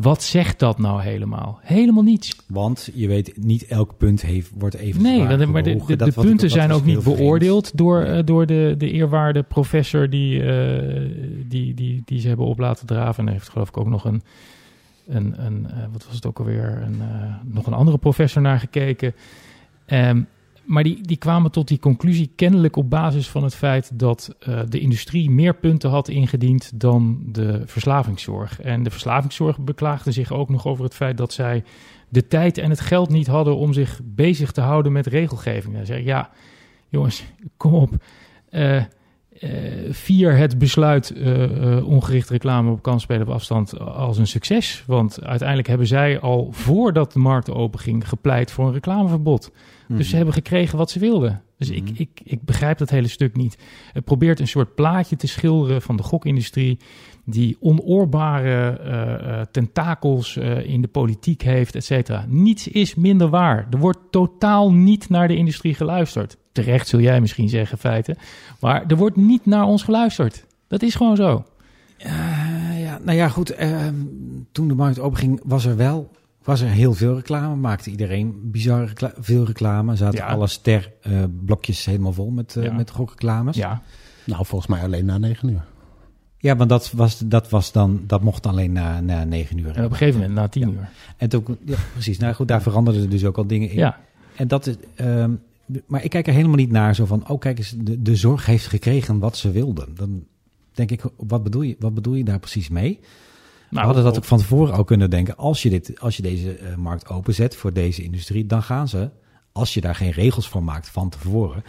wat zegt dat nou helemaal? Helemaal niets. Want je weet, niet elk punt heeft, wordt even Nee, dat- maar de, de, punten zijn ook niet beoordeeld door, eh, door de, de eerwaarde professor die, eh, die, die, die ze hebben op laten draven. En heeft geloof ik ook nog een, een, een eh, wat was het ook alweer, een, nog een andere professor naar gekeken. Ehm, maar die, die kwamen tot die conclusie kennelijk op basis van het feit dat eh, de industrie meer punten had ingediend dan de verslavingszorg. En de verslavingszorg beklaagde zich ook nog over het feit dat zij de tijd en het geld niet hadden om zich bezig te houden met regelgeving. Dan zeg ik, ja, jongens, kom op. Eh, eh, vier het besluit eh, ongericht reclame op kansspelen op afstand als een succes. Want uiteindelijk hebben zij al voordat de markt open ging gepleit voor een reclameverbod. Dus ze hebben gekregen wat ze wilden. Dus ik, ik, ik begrijp dat hele stuk niet. Het probeert een soort plaatje te schilderen van de gokindustrie die onoorbare eh, eh, tentakels eh, in de politiek heeft, et cetera. Niets is minder waar. Er wordt totaal niet naar de industrie geluisterd. Terecht zul jij misschien zeggen, feiten. Maar er wordt niet naar ons geluisterd. Dat is gewoon zo. Eh, ja, nou ja, goed. ehm, toen de markt openging, was er wel was er heel veel reclame. Maakte iedereen bizar recla- veel reclame. Zaten Ja. alle ster-blokjes helemaal vol met, eh Ja. met gokreclames. Ja, Nou, volgens mij alleen na negen uur. Ja, maar dat, was, dat, was dan, dat mocht alleen na, na negen uur. en op een gegeven moment na tien uur. En toen, ja, precies. Nou goed, daar veranderden er dus ook al dingen in. Ja, En dat is, ehm, maar ik kijk er helemaal niet naar zo van, oh kijk eens, de, de zorg heeft gekregen wat ze wilden. Dan denk ik, wat bedoel je, wat bedoel je daar precies mee? Nou, We hadden dat ook van tevoren al kunnen denken. Als je, dit, als je deze eh, markt openzet voor deze industrie, dan gaan ze, als je daar geen regels voor maakt van tevoren,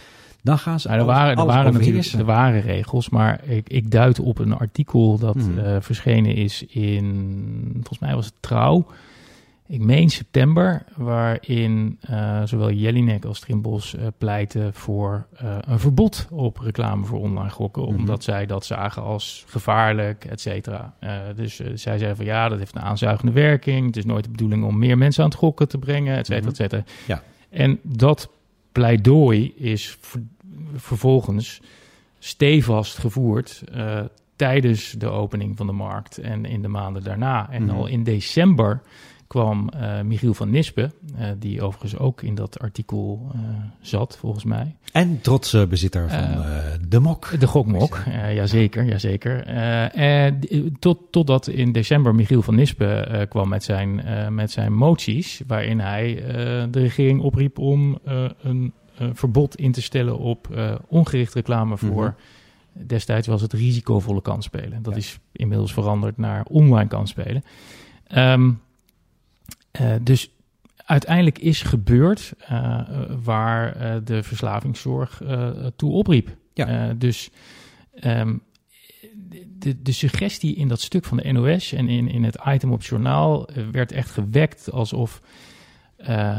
dan gaan ze Nou, er alles- waren, er waren natuurlijk er waren regels, maar ik, ik duid op een artikel dat Hmm. eh, verschenen is in, volgens mij was het Trouw, ik meen september, waarin eh, zowel Jelinek als Trimbos eh, pleiten voor eh, een verbod op reclame voor online gokken, Mhm. omdat zij dat zagen als gevaarlijk, et cetera. Dus zij zeiden van ja, dat heeft een aanzuigende werking, het is nooit de bedoeling om meer mensen aan het gokken te brengen, et cetera, Mhm. et cetera. Ja. En dat pleidooi is ver- vervolgens stevast gevoerd tijdens de opening van de markt en in de maanden daarna. En Mhm. al in december kwam eh, Michiel van Nispen, eh, die overigens ook in dat artikel eh, zat, volgens mij. En trotse bezitter van de mok. De gokmok, jazeker, jazeker. En tot, totdat in december Michiel van Nispen kwam met zijn, met zijn moties, waarin hij de regering opriep om een verbod in te stellen op ongericht reclame voor... Destijds was het risicovolle kansspelen. Dat Ja. is inmiddels veranderd naar online kansspelen. Eh, dus uiteindelijk is gebeurd eh, waar eh, de verslavingszorg eh, toe opriep. Ja. Eh, dus ehm, de, de suggestie in dat stuk van de NOS en in, in het item op het journaal eh, werd echt gewekt alsof eh,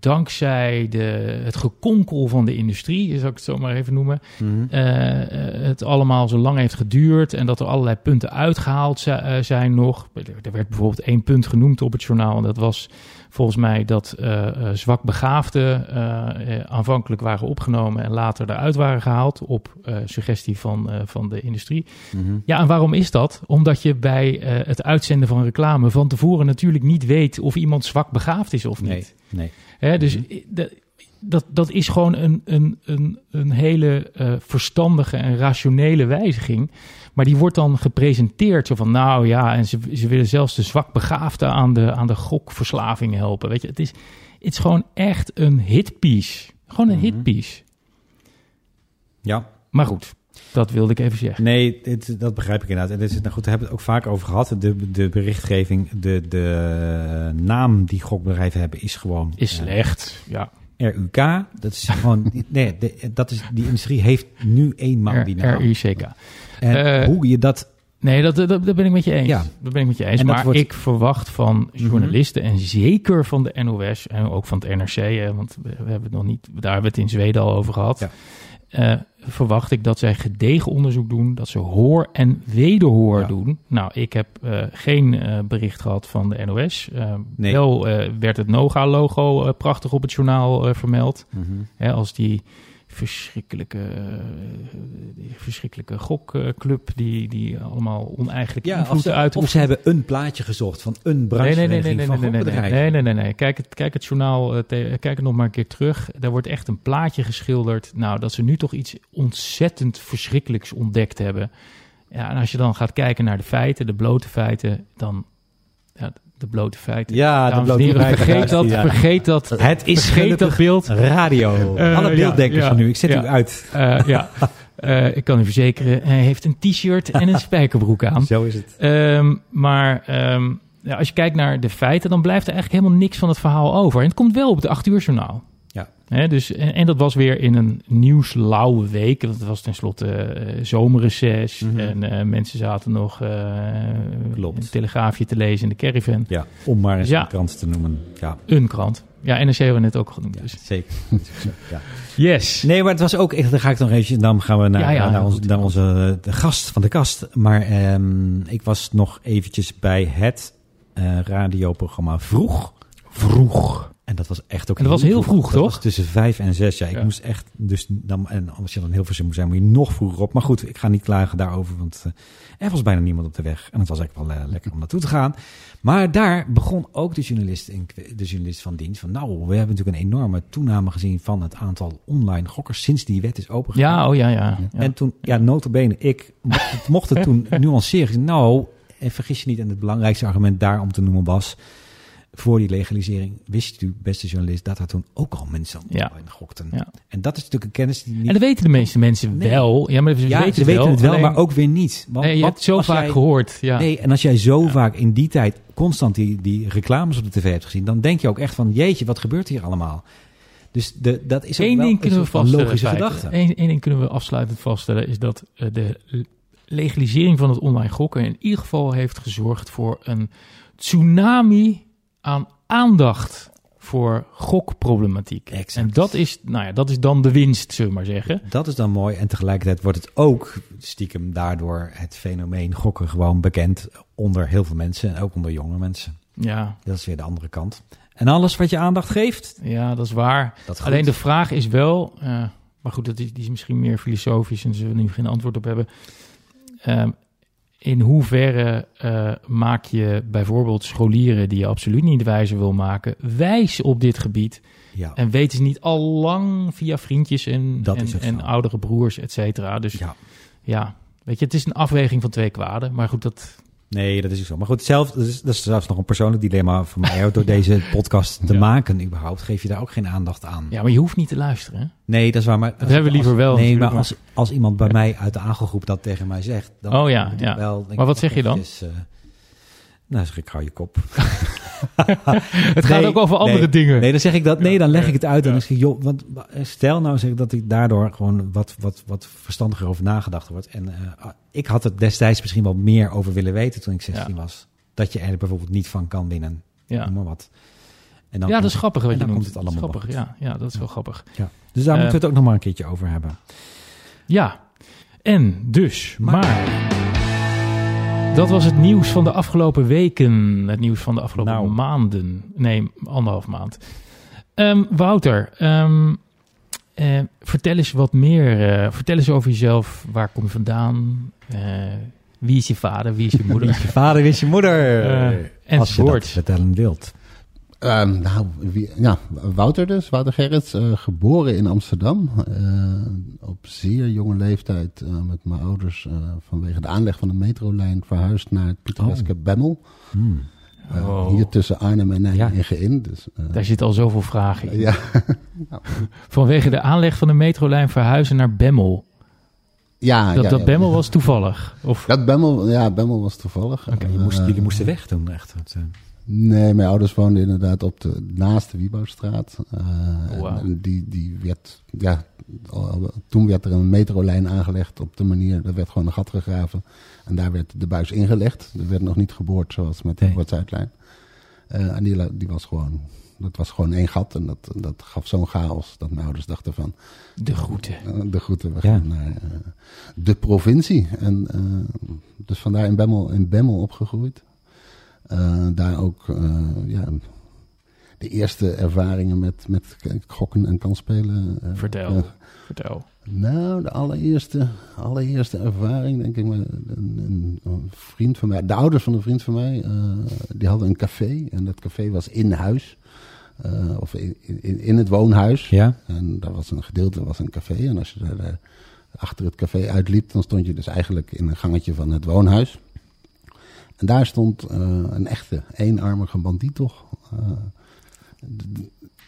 dankzij de, het gekonkel van de industrie, zou ik het zo maar even noemen, Mhm. eh, eh, het allemaal zo lang heeft geduurd en dat er allerlei punten uitgehaald zi- eh, zijn nog. Er werd bijvoorbeeld één punt genoemd op het journaal en dat was volgens mij dat eh eh, zwakbegaafden eh, eh, aanvankelijk waren opgenomen en later eruit waren gehaald op suggestie van, van de industrie. Mhm. Ja, en waarom is dat? Omdat je bij het uitzenden van reclame van tevoren natuurlijk niet weet of iemand zwak begaafd is of niet. Nee. Hè, dus de- dat, dat is gewoon een, een, een, een hele verstandige en rationele wijziging. Maar die wordt dan gepresenteerd zo van, nou ja, en ze, ze willen zelfs de zwakbegaafden aan de, aan de gokverslaving helpen. Weet je, het is, het is gewoon echt een hitpiece. Gewoon een Mhm. hitpiece. Ja, Maar goed, dat wilde ik even zeggen. nee, dit, dat begrijp ik inderdaad. En dit is, nou goed, daar hebben we het ook vaak over gehad. De, de berichtgeving, de, de naam die gokbedrijven hebben is gewoon... Is eh, slecht, ja. RUK, dat is gewoon... nee, de- dat is, die industrie heeft nu eenmaal die naam. RUCK. En Eh, hoe je dat... Nee, dat, dat, dat ben ik met je eens. Ja. Dat ben ik met je eens. Maar wordt- ik verwacht van journalisten en zeker van de NOS en ook van het NRC, hè, want we, hebben het nog niet, daar hebben we het in Zweden al over gehad. Ja. eh, verwacht ik dat zij gedegen onderzoek doen, dat ze hoor en wederhoor Ja. doen. Nou, ik heb eh, geen bericht gehad van de NOS. Nee. Wel werd het Noga-logo prachtig op het journaal vermeld. Mhm. Hè, als die verschrikkelijke, eh, die verschrikkelijke gokclub die, die allemaal oneigenlijke Ja, ze, uitoefent. of ze hebben een plaatje gezocht van een branche nee, nee, nee, nee, van nee, nee, nee, nee, nee, nee, nee. Kijk het, kijk het journaal, eh, te- kijk het nog maar een keer terug. Daar wordt echt een plaatje geschilderd. Nou, dat ze nu toch iets ontzettend verschrikkelijks ontdekt hebben. Ja, en als je dan gaat kijken naar de feiten, de blote feiten, dan... Ja, de blote feiten. Ja, de Dames blote heren, feiten, vergeet dat, ja. vergeet dat, Het is vergeet dat beeld. radio. Eh, Alle ja, beelddenkers ja, van nu, ik zet u uit. Eh, ja, Eh, ik kan u verzekeren, hij heeft een t-shirt en een spijkerbroek aan. Zo is het. Ehm, maar ehm, ja, als je kijkt naar de feiten, dan blijft er eigenlijk helemaal niks van het verhaal over. En het komt wel op het 8 uur journaal. Ja. Hè, dus, en, en dat was weer in een nieuwslauwe week. Want het was tenslotte eh zomerreces. Mhm. En eh, mensen zaten nog Klopt. een telegraafje te lezen in de caravan. Ja, om maar eens Ja. een krant te noemen. Ja, Een krant. Ja, NRC hebben we net ook genoemd. ja Dus. zeker. ja. Yes. Nee, maar het was ook echt, dan ga ik nog even, dan gaan we naar, Ja, naar, ons- naar onze de gast van de kast. Maar ehm, ik was nog eventjes bij het radioprogramma Vroeg. Vroeg. En dat was echt ook En dat was heel vroeg, dat toch? was tussen vijf en zes. Ja, ik Ja. moest echt, dus dan, en als je dan heel veel moet zijn, moet je nog vroeger op. Maar goed, ik ga niet klagen daarover, want eh, er was bijna niemand op de weg. En het was eigenlijk wel eh, lekker om naartoe te gaan. Maar daar begon ook de journalist, in, de journalist van dienst van, nou, we hebben natuurlijk een enorme toename gezien van het aantal online gokkers sinds die wet is opengegaan. Ja, oh ja, ja. ja. En toen, ja, notabene, ik mocht het, mocht het toen nuanceren. Nou, en vergis je niet, en het belangrijkste argument daar om te noemen was... voor die legalisering wist u, beste journalist, dat er toen ook al mensen Ja. gokten. Ja. En dat is natuurlijk een kennis die niet... En dat weten de meeste mensen Nee. wel. Ja, maar ze ja, weten ze weten het wel, alleen- maar ook weer niet. Want Nee, je wat hebt zo vaak jij- gehoord. Ja. Nee, en als jij zo vaak in die tijd constant die, die reclames op de tv hebt gezien... dan denk je ook echt van, jeetje, wat gebeurt hier allemaal? Dus de, dat is ook Eén wel ding een kunnen we vaststellen. logische gedachte. Eén, één ding kunnen we afsluitend vaststellen is dat eh, de legalisering van het online gokken in ieder geval heeft gezorgd voor een tsunami aan aandacht voor gokproblematiek. Exact. En dat is, nou ja, dat is dan de winst, zullen we maar zeggen. Dat is dan mooi. En tegelijkertijd wordt het ook stiekem daardoor het fenomeen gokken gewoon bekend onder heel veel mensen. En ook onder jonge mensen. Ja, Dat is weer de andere kant. En alles wat je aandacht geeft, ja dat is waar. dat. Alleen de vraag is wel, eh, maar goed, dat is, die is misschien meer filosofisch en zullen we nu geen antwoord op hebben. Ehm, in hoeverre eh, maak je bijvoorbeeld scholieren die je absoluut niet wijzer wil maken, wijs op dit gebied? Ja, En weten ze niet al lang via vriendjes en, Dat en, en oudere broers, et cetera. Dus ja. ja. weet je, het is een afweging van twee kwaden. Maar goed, dat, Nee, dat is ook zo. Maar goed, zelf, dat, is, dat is zelfs nog een persoonlijk dilemma voor mij. Door deze podcast te Ja. maken überhaupt, geef je daar ook geen aandacht aan. ja, maar je hoeft niet te luisteren. Hè? Nee, dat is waar. Maar Dat hebben we liever wel Nee, maar als, als iemand bij mij uit de aangelgroep dat tegen mij zegt... Dan Oh ja, ja. Wel, Maar wat zeg je dan? eventjes, eh, nou, zeg ik, hou je kop. Het gaat Nee, ook over andere nee. dingen. Nee, dan zeg ik dat. Nee, dan leg ik het uit. En dan zeg ik, joh, want stel nou zeg ik dat ik daardoor gewoon wat, wat, wat verstandiger over nagedacht wordt. En eh, ik had het destijds misschien wel meer over willen weten toen ik 16 Ja. was. Dat je er bijvoorbeeld niet van kan winnen. ja. Noem maar wat. En dan ja, dat is grappig wat en je dan noemt. komt het allemaal Dat is grappig, ja, ja, dat is wel grappig. Ja. Dus daar Eh, moeten we het ook nog maar een keertje over hebben. Ja, en dus, Maar- maar... Dat was het nieuws van de afgelopen weken. Het nieuws van de afgelopen Nou. maanden. Nee, anderhalf maand. Ehm, Wouter, ehm, eh, vertel eens wat meer. eh, vertel eens over jezelf. Waar kom je vandaan? Eh, wie is je vader? Wie is je moeder? Je vader is je moeder. Eh, Als je dat vertellen wilt. Ehm, nou, wie, ja, Wouter dus, Wouter Gerrits, eh, geboren in Amsterdam. eh, op zeer jonge leeftijd eh, met mijn ouders eh, vanwege de aanleg van de metrolijn verhuisd naar het pittoreske Bemmel. Hmm. Oh. Hier tussen Arnhem en Nijmegen in. Dus, eh, Daar zitten al zoveel vragen in. ja, Vanwege de aanleg van de metrolijn verhuizen naar Bemmel. ja, Dat, ja, dat ja. Bemmel was toevallig. Of, Dat Bemmel, ja, Bemmel was toevallig. Oké, Je moest, jullie moesten weg toen echt. Eh, Nee, mijn ouders woonden inderdaad op de naaste Wiebouwstraat. Eh, Oh, wauw. en die, die werd, ja, toen werd er een metrolijn aangelegd op de manier, er werd gewoon een gat gegraven. En daar werd de buis ingelegd. Er werd nog niet geboord zoals met de Nee. Noord-Zuidlijn. Eh, en die, die was gewoon, dat was gewoon één gat. En dat, dat gaf zo'n chaos dat mijn ouders dachten van, de groeten. eh, de groeten, we Ja. gaan naar eh, de provincie. En eh, dus vandaar in Bemmel, in Bemmel opgegroeid. Eh, daar ook eh, ja, de eerste ervaringen met, met gokken en kansspelen. eh, Vertel. Vertel. nou, de allereerste, allereerste ervaring, denk ik, met een, een, een vriend van mij, de ouders van een vriend van mij, eh, die hadden een café. En dat café was in huis, eh, of in, in, in het woonhuis. ja? En daar was een gedeelte was een café. En als je daar, daar achter het café uitliep, dan stond je dus eigenlijk in een gangetje van het woonhuis. En daar stond eh, een echte eenarmige bandiet toch. Eh,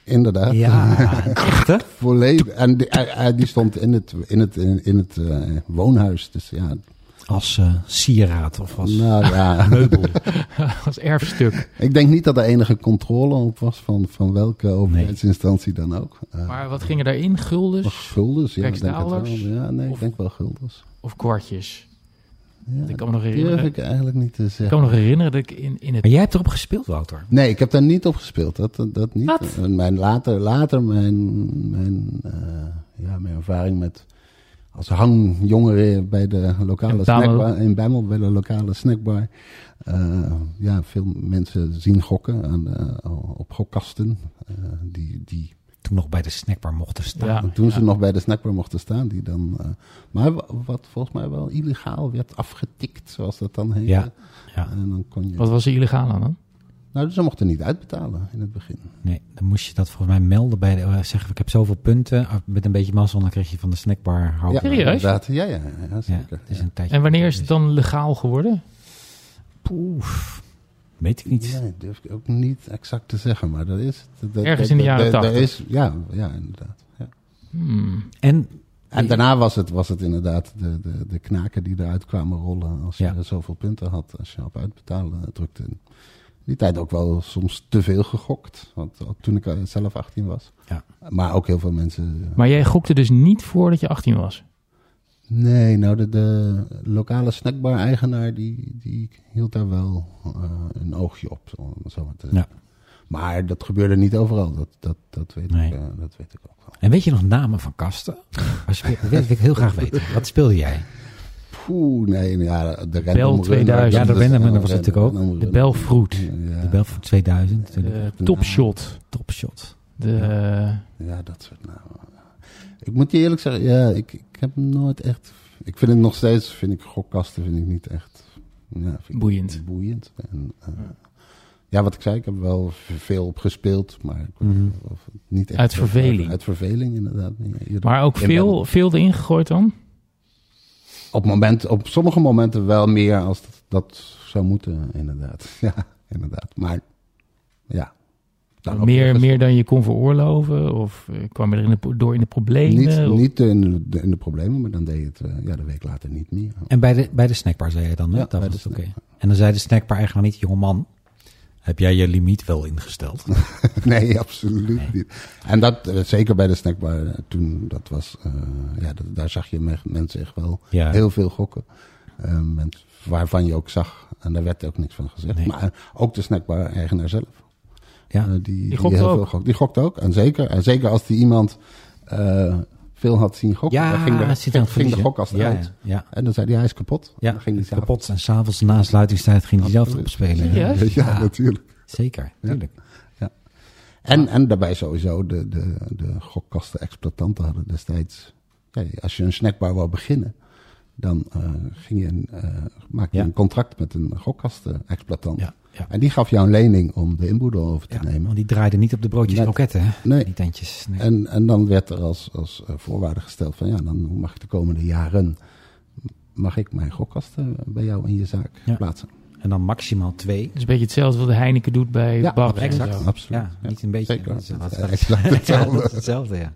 inderdaad. Ja, echt? Volledig. En die, hij- die stond in het, in het, in, in het eh, woonhuis. Dus ja, Als eh, sieraad of als Nou ja, meubel. Als erfstuk. ik denk niet dat er enige controle op was van, van welke overheidsinstantie dan ook. Eh, Maar wat ging er daarin? Guldens Guldens, ja, ik denk het wel. Ja, nee, Of- ik denk wel guldens. of kwartjes? Ja, ik kan me nog durf herinneren. ik eigenlijk niet te Ik zeggen. kan me nog herinneren dat ik in, in het... Maar jij hebt erop gespeeld, Wouter. Nee, ik heb daar niet op gespeeld. Dat, dat, niet. Wat? En Mijn, later, later mijn, mijn, eh, ja, mijn ervaring met als hangjongere bij de lokale snackbar in Bemmel, bij de lokale snackbar. Eh, ja, veel mensen zien gokken aan op gokkasten. eh, die, die Toen nog bij de snackbar mochten staan. Ja. toen ze nog bij de snackbar mochten staan, die dan. eh, maar wa- wat volgens mij wel illegaal werd afgetikt, zoals dat dan heet. Ja, ja. En dan kon je. Wat was er illegaal aan dan? Nou, ze mochten niet uitbetalen in het begin. Nee, dan moest je dat volgens mij melden bij de... eh, Zeggen, ik heb zoveel punten. Ah, Met een beetje mazzel, dan kreeg je van de snackbar... Ja, Serieus? inderdaad. Ja, ja, ja, Ja, zeker. het is Ja. een tijdje En wanneer is het dan legaal geworden? Poef, weet ik niet. Nee, durf ik ook niet exact te zeggen, maar dat is... dat- Ergens dat- in de jaren dat- dat 80. is- Ja, ja, inderdaad. Ja. Hmm. En En daarna was het, was het inderdaad de, de, de knaken die eruit kwamen rollen als je Ja. zoveel punten had, als je op uitbetalen drukte. In die tijd ook wel soms te veel gegokt, want toen ik zelf 18 was. Ja. Maar ook heel veel mensen... Maar jij gokte dus niet voordat je 18 was? Nee, nou de, de lokale snackbar-eigenaar die, die hield daar wel eh, een oogje op. Zo, zo maar te Ja. Maar dat gebeurde niet overal, dat, dat, dat, weet, Nee. ik, eh, dat weet ik ook wel. En weet je nog namen van kasten? Als je, dat wil ik heel graag weten. Wat speelde jij? Poeh, nee, ja, de Bel random runner, 2000. Ja, de runner was natuurlijk ook. De runner. Belfruit. Ja, De Belfort 2000. De natuurlijk. Topshot. Topshot. De, eh, ja, dat soort namen. Ik moet je eerlijk zeggen, ja, ik, ik heb nooit echt... Ik vind het nog steeds, vind ik gokkasten vind ik niet echt... Ja, vind ik Boeiend. Boeiend. En, eh, ja, wat ik zei, ik heb wel veel op gespeeld, maar ik- Mhm. of niet echt Uit verveling. Uit verveling, inderdaad. Maar ook veel, veel erin gegooid dan? Op, moment, op sommige momenten wel meer als dat, dat zou moeten, inderdaad. Ja, inderdaad. Maar ja. Daarop meer, meer dan je kon veroorloven? Of eh, kwam je er in de, door in de problemen? Niet, Of- niet in, de, in de problemen, maar dan deed je het eh, ja, de week later niet meer. En bij de, bij de snackbar zei je dan, hè? Ja, dat bij was de oké. snackbar. En dan zei de snackbar-eigenaar niet, jongeman, heb jij je limiet wel ingesteld? nee, absoluut Nee. niet. En dat, eh, zeker bij de snackbar, toen dat was, eh, ja, dat- daar zag je me- mensen echt wel Ja. heel veel gokken. Waarvan je ook zag, en daar werd ook niks van gezegd. Nee. Maar ook de snackbar-eigenaar zelf. Ja. Eh, die, die, gokte heel ook. veel gokt. Die gokte ook. En zeker, en zeker als die iemand eh, veel had zien gokken, dan ging de, ging, ging gokkast ja, uit. Ja, ja. En dan zei hij, hij is kapot. Ja, dan ging hij kapot. En s'avonds na sluitingstijd ging hij zelf opspelen. Ja, natuurlijk. Zeker, tuurlijk. En, en daarbij sowieso, de, de, de gokkasten-exploitanten hadden destijds... Ja, als je een snackbar wou beginnen, dan eh, ging je een, eh, maak je Ja. een contract met een gokkasten-exploitant. Ja, ja. En die gaf jou een lening om de inboedel over te Ja, nemen. want die draaide niet op de broodjes kroketten, hè? Nee. Die tentjes. Nee. En, en dan werd er als, als eh, voorwaarde gesteld van ja, dan mag ik de komende jaren... mag ik mijn gokkasten bij jou in je zaak Ja. plaatsen. En dan maximaal twee. Het is een beetje hetzelfde wat de Heineken doet bij Ja, exact. Absoluut. Ja, niet een beetje. Zeker. Dat is- dat hetzelfde. dat is hetzelfde, ja.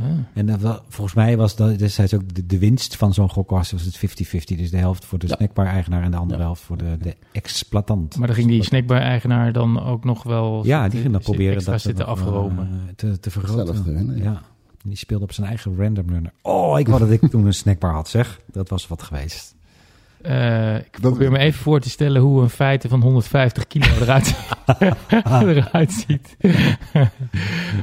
Ah. En volgens mij was dat destijds ook de, de winst van zo'n gokkast was het 50-50. Dus de helft voor de Ja. snackbar-eigenaar en de andere Ja. helft voor de, de exploitant. Maar dan ging die snackbar-eigenaar dan ook nog wel... ja, die ging dan proberen extra dat zitten nog, afromen. eh, te, te vergroten. Ja. Die speelde op zijn eigen random runner. Oh, ik wou dat ik toen een snackbar had, zeg. Dat was wat geweest. Eh, ik probeer me even voor te stellen hoe een feite van 150 kilo eruit, eruit ziet.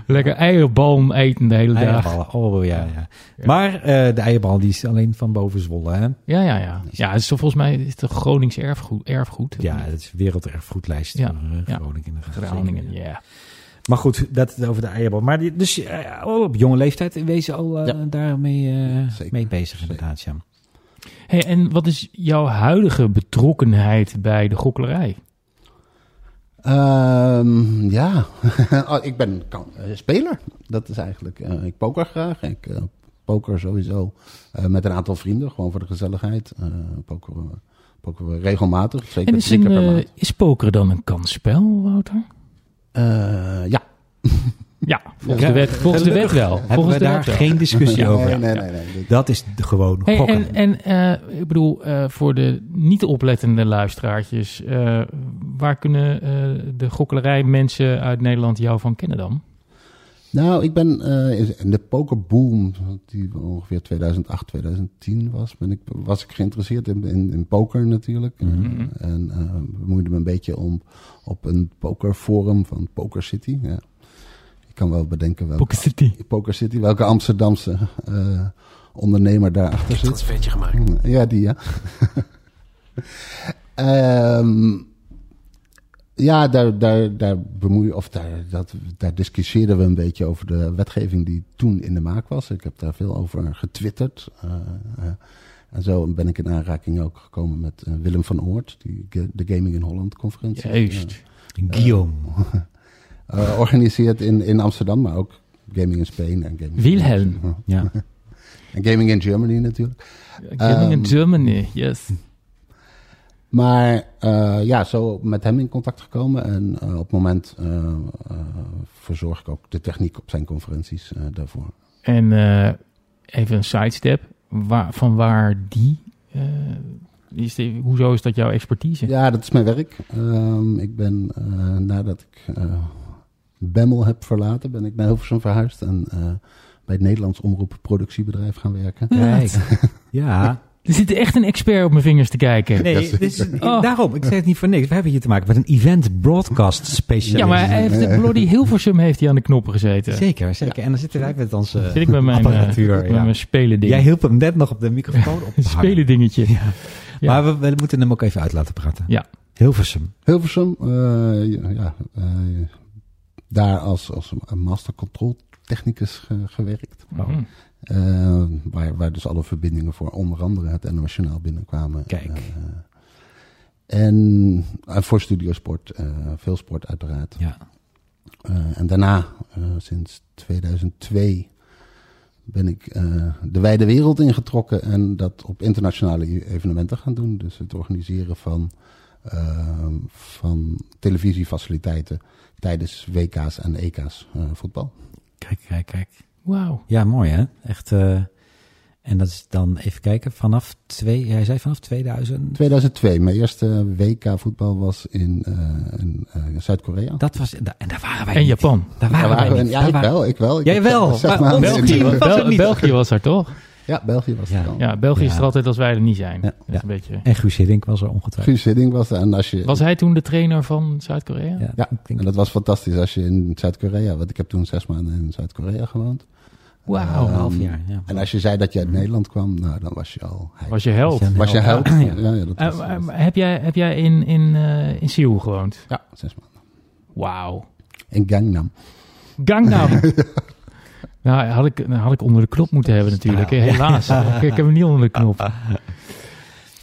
Lekker eierbalm eten de hele dag. Eierballen. Oh, ja, ja. Maar eh, de eierbal die is alleen van boven zwollen, hè? Ja, ja, ja. Ja, het is toch volgens mij is het Gronings erfgoed. erfgoed Ja, het is werelderfgoedlijst Ja, ja. Groningen. Groningen, ja. Maar goed, dat over de eierbal. Maar die, dus eh, oh, op jonge leeftijd wees al eh, daarmee eh, mee bezig inderdaad, ja. Hey, en wat is jouw huidige betrokkenheid bij de gokkelerij? Ehm, ja, Oh, ik ben kan, eh, speler. Dat is eigenlijk. eh, ik poker graag. Ik eh, poker sowieso met een aantal vrienden, gewoon voor de gezelligheid. Pokeren we regelmatig, zeker En is, een, keer per maand. is pokeren dan een kansspel, Wouter? Ja. Ja, volgens de wet, volgens de wet wel. Hebben Volgens we de daar wet wel. geen discussie over. Nee, nee, nee. Dat is de- gewoon Hey, gokken. en en eh, ik bedoel, eh, voor de niet oplettende luisteraartjes, eh, waar kunnen eh, de gokkelerij mensen uit Nederland jou van kennen dan? Nou, ik ben eh, in de pokerboom, die ongeveer 2008, 2010 was, ben ik, was ik geïnteresseerd in, in, in poker natuurlijk. Mhm. En eh bemoeide me een beetje om op een pokerforum van Poker City. Ja. Kan wel bedenken welke, Poker City. Poker City, welke Amsterdamse eh, ondernemer daarachter zit. Transfertje gemaakt. Ja, die ja. Ehm, ja, daar, daar, daar bemoeien, of daar, dat, daar discussieerden we een beetje over de wetgeving die toen in de maak was. Ik heb daar veel over getwitterd. Eh, eh, en zo ben ik in aanraking ook gekomen met Willem van Oort, die de Gaming in Holland conferentie. Juist. Guillaume. Eh, eh, organiseert in, in Amsterdam, maar ook Gaming in Spain en Gaming Wilhelm. Ja. En Gaming in Germany natuurlijk. Gaming in Ehm, Germany, yes. Maar eh, ja, zo met hem in contact gekomen. En eh, op het moment verzorg ik ook de techniek op zijn conferenties daarvoor. En even een sidestep. Waar, van waar die... is die- hoezo is dat jouw expertise? Ja, dat is mijn werk. Ehm, ik ben nadat ik Bemmel heb verlaten, ben ik naar Hilversum verhuisd. En eh, bij het Nederlands Omroep Productiebedrijf gaan werken. Kijk. Ja. Er zit echt een expert op mijn vingers te kijken. Nee, Oh. daarom. Ik zeg het niet voor niks. We hebben hier te maken met een event broadcast specialist. Ja, maar hij heeft, de Bloody Hilversum heeft hij aan de knoppen gezeten. Zeker, zeker. En dan zitten wij met onze Zit ik met mijn, eh, apparatuur. met ja. mijn spelen ding. Jij hielp hem net nog op de microfoon op te spelen dingetje. Ja. Ja. Maar we, we moeten hem ook even uit laten praten. Ja. Hilversum. Hilversum, eh, ja, eh, daar als, als een master control technicus ge- gewerkt. Mhm. Eh, waar, waar dus alle verbindingen voor onder andere het NOS Journaal binnenkwamen. Kijk. Eh, en eh, voor Studiosport, eh veel sport uiteraard. Ja. Eh, en daarna, sinds 2002, ben ik eh, de wijde wereld ingetrokken en dat op internationale e- evenementen gaan doen. Dus het organiseren van, van televisiefaciliteiten tijdens WK's en EK's eh, voetbal. Kijk, kijk, kijk. Wauw. Ja, mooi hè? Echt. eh, en dat is dan even kijken. Vanaf twee, jij zei vanaf 2000. 2002, mijn eerste WK voetbal was in, eh, in eh, Zuid-Korea. Dat was, en daar waren wij En. Japan. Daar Daar waren wij waren we- niet. ja, Daar ik waren- wel, ik wel. Ik Jij wel, zeg maar maar, ons team België, was er Bel- niet. België was daar toch? Ja, België was het Ja. dan. Ja, België is er altijd als wij er niet zijn. Dat is een beetje... En Guus Hiddink was er ongetwijfeld. Guus Hiddink was er. En, als je, Was hij toen de trainer van Zuid-Korea? Ja, ja, ik denk- en dat was fantastisch als je in Zuid-Korea... Want ik heb toen zes maanden in Zuid-Korea gewoond. Wauw. een half Ehm, jaar. Ja. En als je zei dat je uit Nederland kwam, nou, dan was je al... hij- Was je held? Was je- held? Ja. Ja, ja, dat Eh, was, maar- was- maar heb jij, heb jij in, in, eh, in Seoul gewoond? ja, zes maanden. Wauw. In Gangnam. Gangnam. nou, had ik, had ik onder de knop moeten hebben natuurlijk. Helaas. ik, ik heb hem niet onder de knop.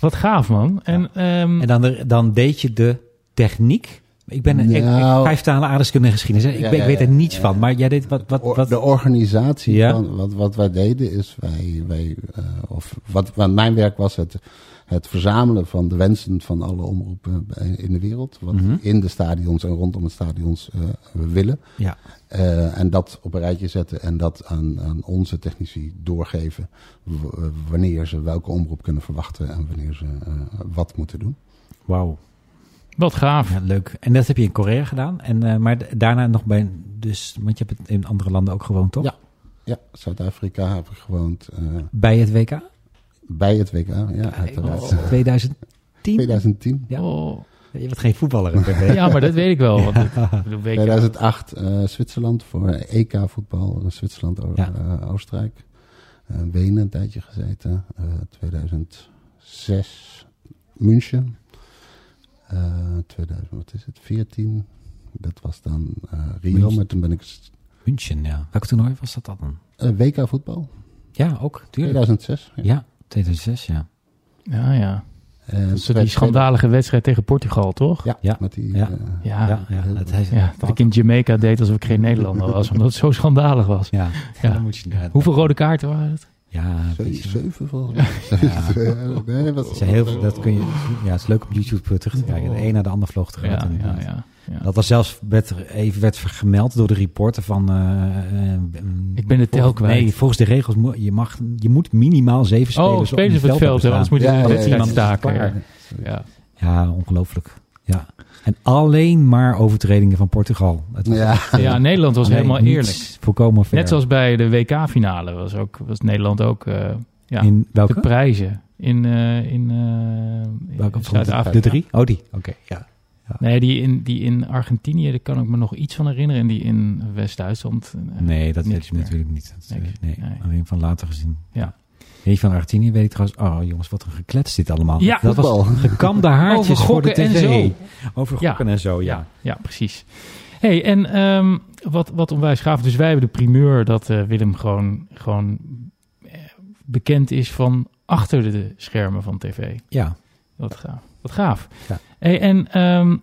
Wat gaaf, man. En, ehm, En dan, de- dan deed je de techniek. Ik ben Nou. vijf talen aardrijkskunde en geschiedenis. Ik, Ja, ben- ik weet er niets ja. van. Maar jij deed wat... wat, wat de organisatie Ja. van wat, wat wij deden is wij, wij eh, of wat, wat mijn werk was het, het verzamelen van de wensen van alle omroepen in de wereld. Wat Mhm. in de stadions en rondom het stadions we willen. ja. Eh, en dat op een rijtje zetten en dat aan, aan onze technici doorgeven. wanneer ze welke omroep kunnen verwachten en wanneer ze wat moeten doen. Wauw. Wat gaaf. Ja, leuk. En dat heb je in Korea gedaan. En, eh, maar daarna nog bij... Dus, want je hebt het in andere landen ook gewoond, toch? Ja. Ja, Zuid-Afrika heb ik gewoond eh, Bij het WK? bij het WK. Ja, uiteraard. Oh, 2010? 2010. Ja. Oh. Je bent geen voetballer. hè? Ja, maar dat weet ik wel. Want ik, ik bedoel, weet je- 2008 eh, Zwitserland voor EK voetbal. Zwitserland, Ja. eh, Oostenrijk. Eh, Wenen een tijdje gezeten. Eh, 2006 München. Eh 2000, wat is het? 14. Dat was dan eh, Rio. München. Maar toen ben ik München, ja. Welk toernooi was dat dan? eh, WK voetbal. Ja, ook. Tuurlijk. 2006. Ja. Ja, 2006, ja. Ja, ja. En is die schandalige wedstrijd tegen Portugal, toch? Ja, Ja. met die... Ja. eh, Ja, Ja, ja. Dat, hij, Ja, dat ik in Jamaica deed alsof ik geen Nederlander was, omdat het zo schandalig was. ja. Ja. Dan moet je, ja. Hoeveel rode kaarten waren het? Ja, Zeven volgens mij. Zeven, nee, wat, Het zijn heel veel, dat kun je, ja, het is leuk op YouTube terug te kijken. De een naar de ander vloog eruit. Ja, ja, ja, ja. Dat was zelfs werd, er even werd gemeld door de reporter van... eh, eh, Ik ben de tel volgens- kwijt. Nee, volgens de regels moet je, mag, je moet minimaal zeven spelers Oh, spelers op het veld, hebben anders moet je Ja, ja, ja, ja. staken. Ja. Ja. Ja. Ja, ongelooflijk. Ja. En alleen maar overtredingen van Portugal. Het was Ja. ja, Nederland was alleen helemaal eerlijk. Volkomen fair. Net zoals bij de WK-finale was, ook, was Nederland ook eh, ja, in welke? de prijzen in, eh, in, eh, in welke Zuid-Afrika. De drie? Oh, die. Oké, ja. Nee, die in, die in Argentinië, daar kan ik me nog iets van herinneren. En die in West-Duitsland. eh, Nee, dat weet je meer. natuurlijk niet. Dat, eh, nee, Nee. alleen van later gezien. Ja. Nee, van Argentinië weet ik trouwens... Oh jongens, wat een geklets dit allemaal. Ja, dat voetbal. was gekamde haartjes Over voor de en tv. zo. Over Ja. gokken en zo, ja. Ja, ja, precies. hey, en ehm, wat, wat onwijs gaaf. Dus wij hebben de primeur dat eh, Willem gewoon, gewoon eh, bekend is van achter de schermen van tv. Ja. Wat gaaf. Wat gaaf. Ja. Hey, en ehm,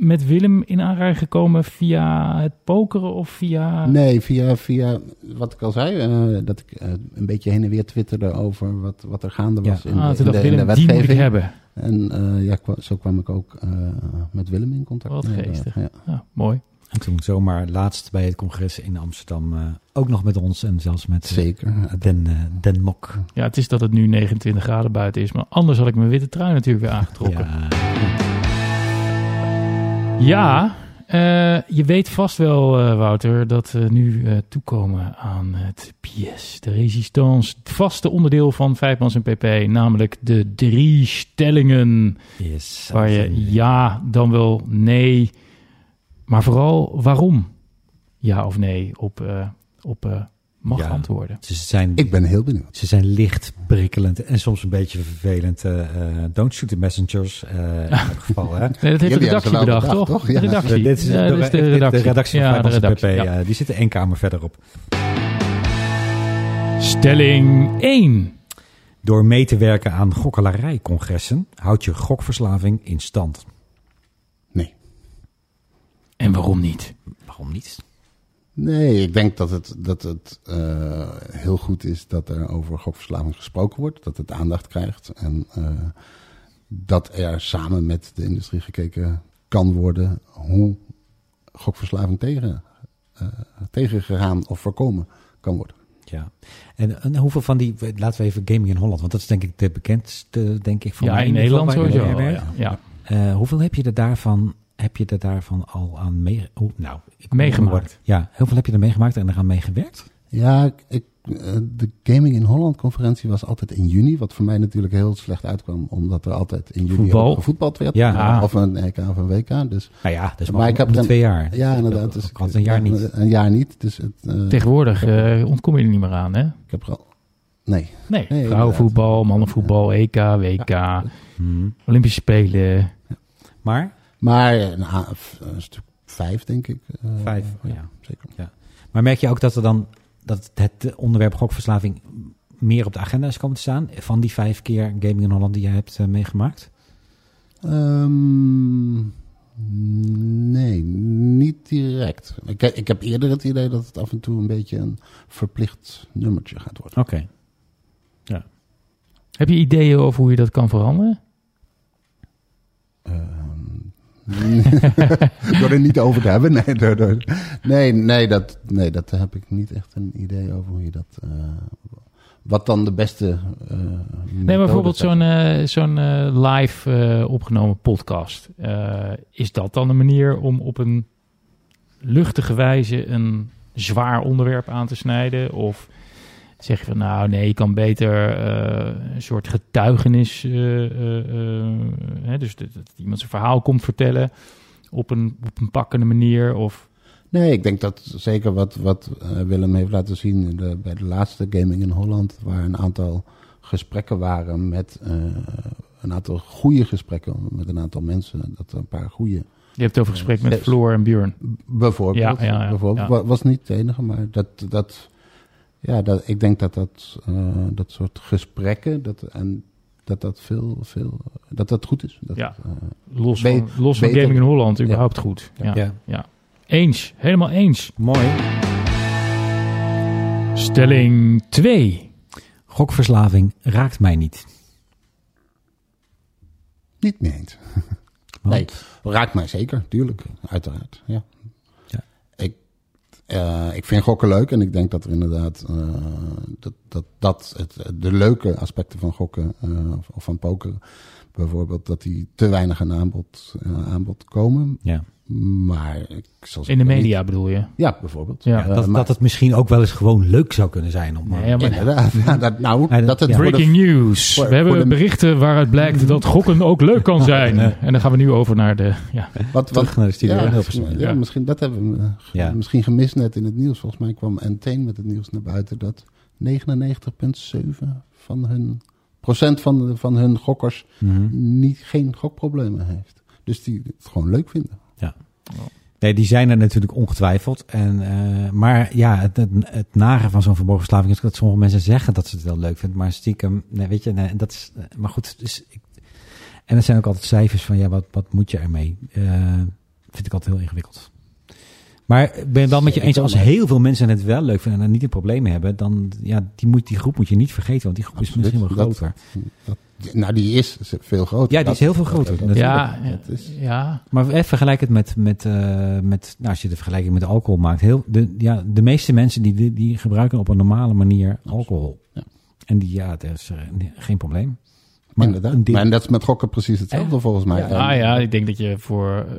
met Willem in aanraking gekomen via het pokeren of via... Nee, via, via wat ik al zei, eh, dat ik eh, een beetje heen en weer twitterde over wat, wat er gaande was Ja. in, ah, de, toen in, de Willem, die moet ik wetgeving. hebben. En eh, ja, kwa- zo kwam ik ook eh, met Willem in contact. Wat geestig. ja. Ja, mooi. En toen zomaar laatst bij het congres in Amsterdam... eh, ook nog met ons en zelfs met Zeker. Den, Den Mok. Ja, het is dat het nu 29 graden buiten is. Maar anders had ik mijn witte trui natuurlijk weer aangetrokken. Ja, Ja, eh, je weet vast wel, eh, Wouter, dat we nu eh, toekomen aan het pièce de résistance. Het vaste onderdeel van Vijfmans en PP, namelijk de drie stellingen. yes. Waar je ja, dan wel nee, maar vooral waarom ja of nee op, op mag Ja. antwoorden. Ze zijn, Ik ben heel benieuwd. ze zijn licht, prikkelend en soms een beetje vervelend. eh, eh, don't shoot the messengers, eh, in elk geval. Hè? Nee, dat heeft de redactie bedacht, bedacht, toch? toch? De Ja. redactie. Dit is, Ja, de, dat is de de redactie. redactie van Ja, de redactie, PP. ja. die zitten één kamer verderop. Stelling 1. Door mee te werken aan gokkelarijcongressen houdt je gokverslaving in stand. Nee. En waarom niet? Waarom niet? Nee, ik denk dat het, dat het eh, heel goed is dat er over gokverslaving gesproken wordt. Dat het aandacht krijgt. En eh, dat er samen met de industrie gekeken kan worden hoe gokverslaving tegen, eh, tegengegaan of voorkomen kan worden. Ja. En, en hoeveel van die, laten we even Gaming in Holland, want dat is denk ik de bekendste, denk ik, van Ja, mij in Nederland sowieso. Ja, ja. Eh, hoeveel heb je er daarvan, heb je er daarvan al aan mee, oh, nou, ik Meegemaakt. Ja, heel veel heb je er meegemaakt en er aan meegewerkt? Ja, ik, ik, eh, de Gaming in Holland conferentie was altijd in juni. Wat voor mij natuurlijk heel slecht uitkwam. Omdat er altijd in juni gevoetbald werd. Ja. Of een EK of een WK. Dus Nou ja, is Maar maar ik heb er- twee jaar. ja, inderdaad. Dus ook altijd een jaar niet. Een jaar niet. Dus het, eh, Tegenwoordig eh, ontkom je er niet meer aan, hè? ik heb er al... Nee. Nee, Nee, vrouwenvoetbal, mannenvoetbal, EK, WK, Hmm. Olympische Spelen. Maar? Maar eh, nou, f- een stuk vijf, denk ik. Eh, Vijf, ja. Zeker. Maar merk je ook dat er dan, dat het onderwerp gokverslaving meer op de agenda is komen te staan? Van die vijf keer Gaming in Holland die je hebt eh, meegemaakt? Ehm, nee, niet direct. Ik, ik heb eerder het idee dat het af en toe een beetje een verplicht nummertje gaat worden. Oké. Heb je ideeën over hoe je dat kan veranderen? Ehm, door er niet over te hebben. Nee, door, door- nee, nee, dat, nee, dat heb ik niet echt een idee over hoe je dat. eh, wat dan de beste. eh Nee, maar bijvoorbeeld zo'n eh, zo'n live opgenomen podcast. Is dat dan een manier om op een luchtige wijze een zwaar onderwerp aan te snijden? Of zeg je van nou nee, je kan beter eh, een soort getuigenis, eh, eh, hè, dus dat, dat iemand zijn verhaal komt vertellen op een, op een pakkende manier? Of Nee, ik denk dat zeker wat, wat Willem heeft laten zien de, bij de laatste Gaming in Holland, waar een aantal gesprekken waren met een aantal goede gesprekken met een aantal mensen. Dat er een paar goede. je hebt het over gesprek met. Floor en Björn. Bijvoorbeeld. Ja, ja, ja, bijvoorbeeld was niet het enige, maar dat. dat ja, dat, ik denk dat dat, eh, dat soort gesprekken, dat, en dat dat veel, veel, dat dat goed is. Dat, Ja. eh, Los van, los van beter- Gaming in Holland, überhaupt goed. Ja. Ja. Eens, helemaal eens. Mooi. Stelling 2. Gokverslaving raakt mij niet. Niet mee eens. Want- Nee, raakt mij zeker, tuurlijk. Uiteraard. Ja. Eh, ik vind gokken leuk en ik denk dat er inderdaad eh, dat, dat, dat het, de leuke aspecten van gokken eh, of, of van poker bijvoorbeeld, dat die te weinig aan aanbod, aanbod komen. Ja. Maar ik zal In de media bedoel je? Ja, bijvoorbeeld. Ja. Eh, dat, maar- dat het misschien ook wel eens gewoon leuk zou kunnen zijn. Om, Nee, maar- Inderdaad, ja, dat, nou, dat- het ja. de- Breaking news. voor- we hebben de- berichten waaruit blijkt dat gokken ook leuk kan zijn. En dan gaan we nu over naar de... Ja. Wat, Terug naar de studio ja. Ja, Ja. misschien dat hebben we eh, Ja. misschien gemist net in het nieuws. Volgens mij kwam Entain met het nieuws naar buiten dat 99,7 van hun procent van, van hun gokkers Mhm. niet, geen gokproblemen heeft. Dus die het gewoon leuk vinden. Nee, die zijn er natuurlijk ongetwijfeld. En, eh, maar ja, het, het, het nare van zo'n verborgenverslaving is dat sommige mensen zeggen dat ze het wel leuk vinden. Maar stiekem, nee, weet je, nee, dat is, eh, maar goed. Dus ik, en er zijn ook altijd cijfers van, ja, wat, wat moet je ermee? Eh, vind ik altijd heel ingewikkeld. Maar ik ben het wel met je eens, als heel veel mensen het wel leuk vinden en niet een probleem hebben, dan, ja, die, moet, die groep moet je niet vergeten, want die groep is misschien wel Dat- groter. Dat, nou, die is veel groter. Ja, die is heel veel groter, natuurlijk. Ja, dat is- ja, Maar even vergelijk het met, met, eh, met nou, als je de vergelijking met alcohol maakt. Heel, de, ja, de meeste mensen die, die, gebruiken op een normale manier alcohol. Ja. En die, ja, dat is eh, geen probleem. Maar Inderdaad. deel- Maar en dat is met gokken precies hetzelfde volgens mij. Ja. Ah ja, ik denk dat je voor, eh,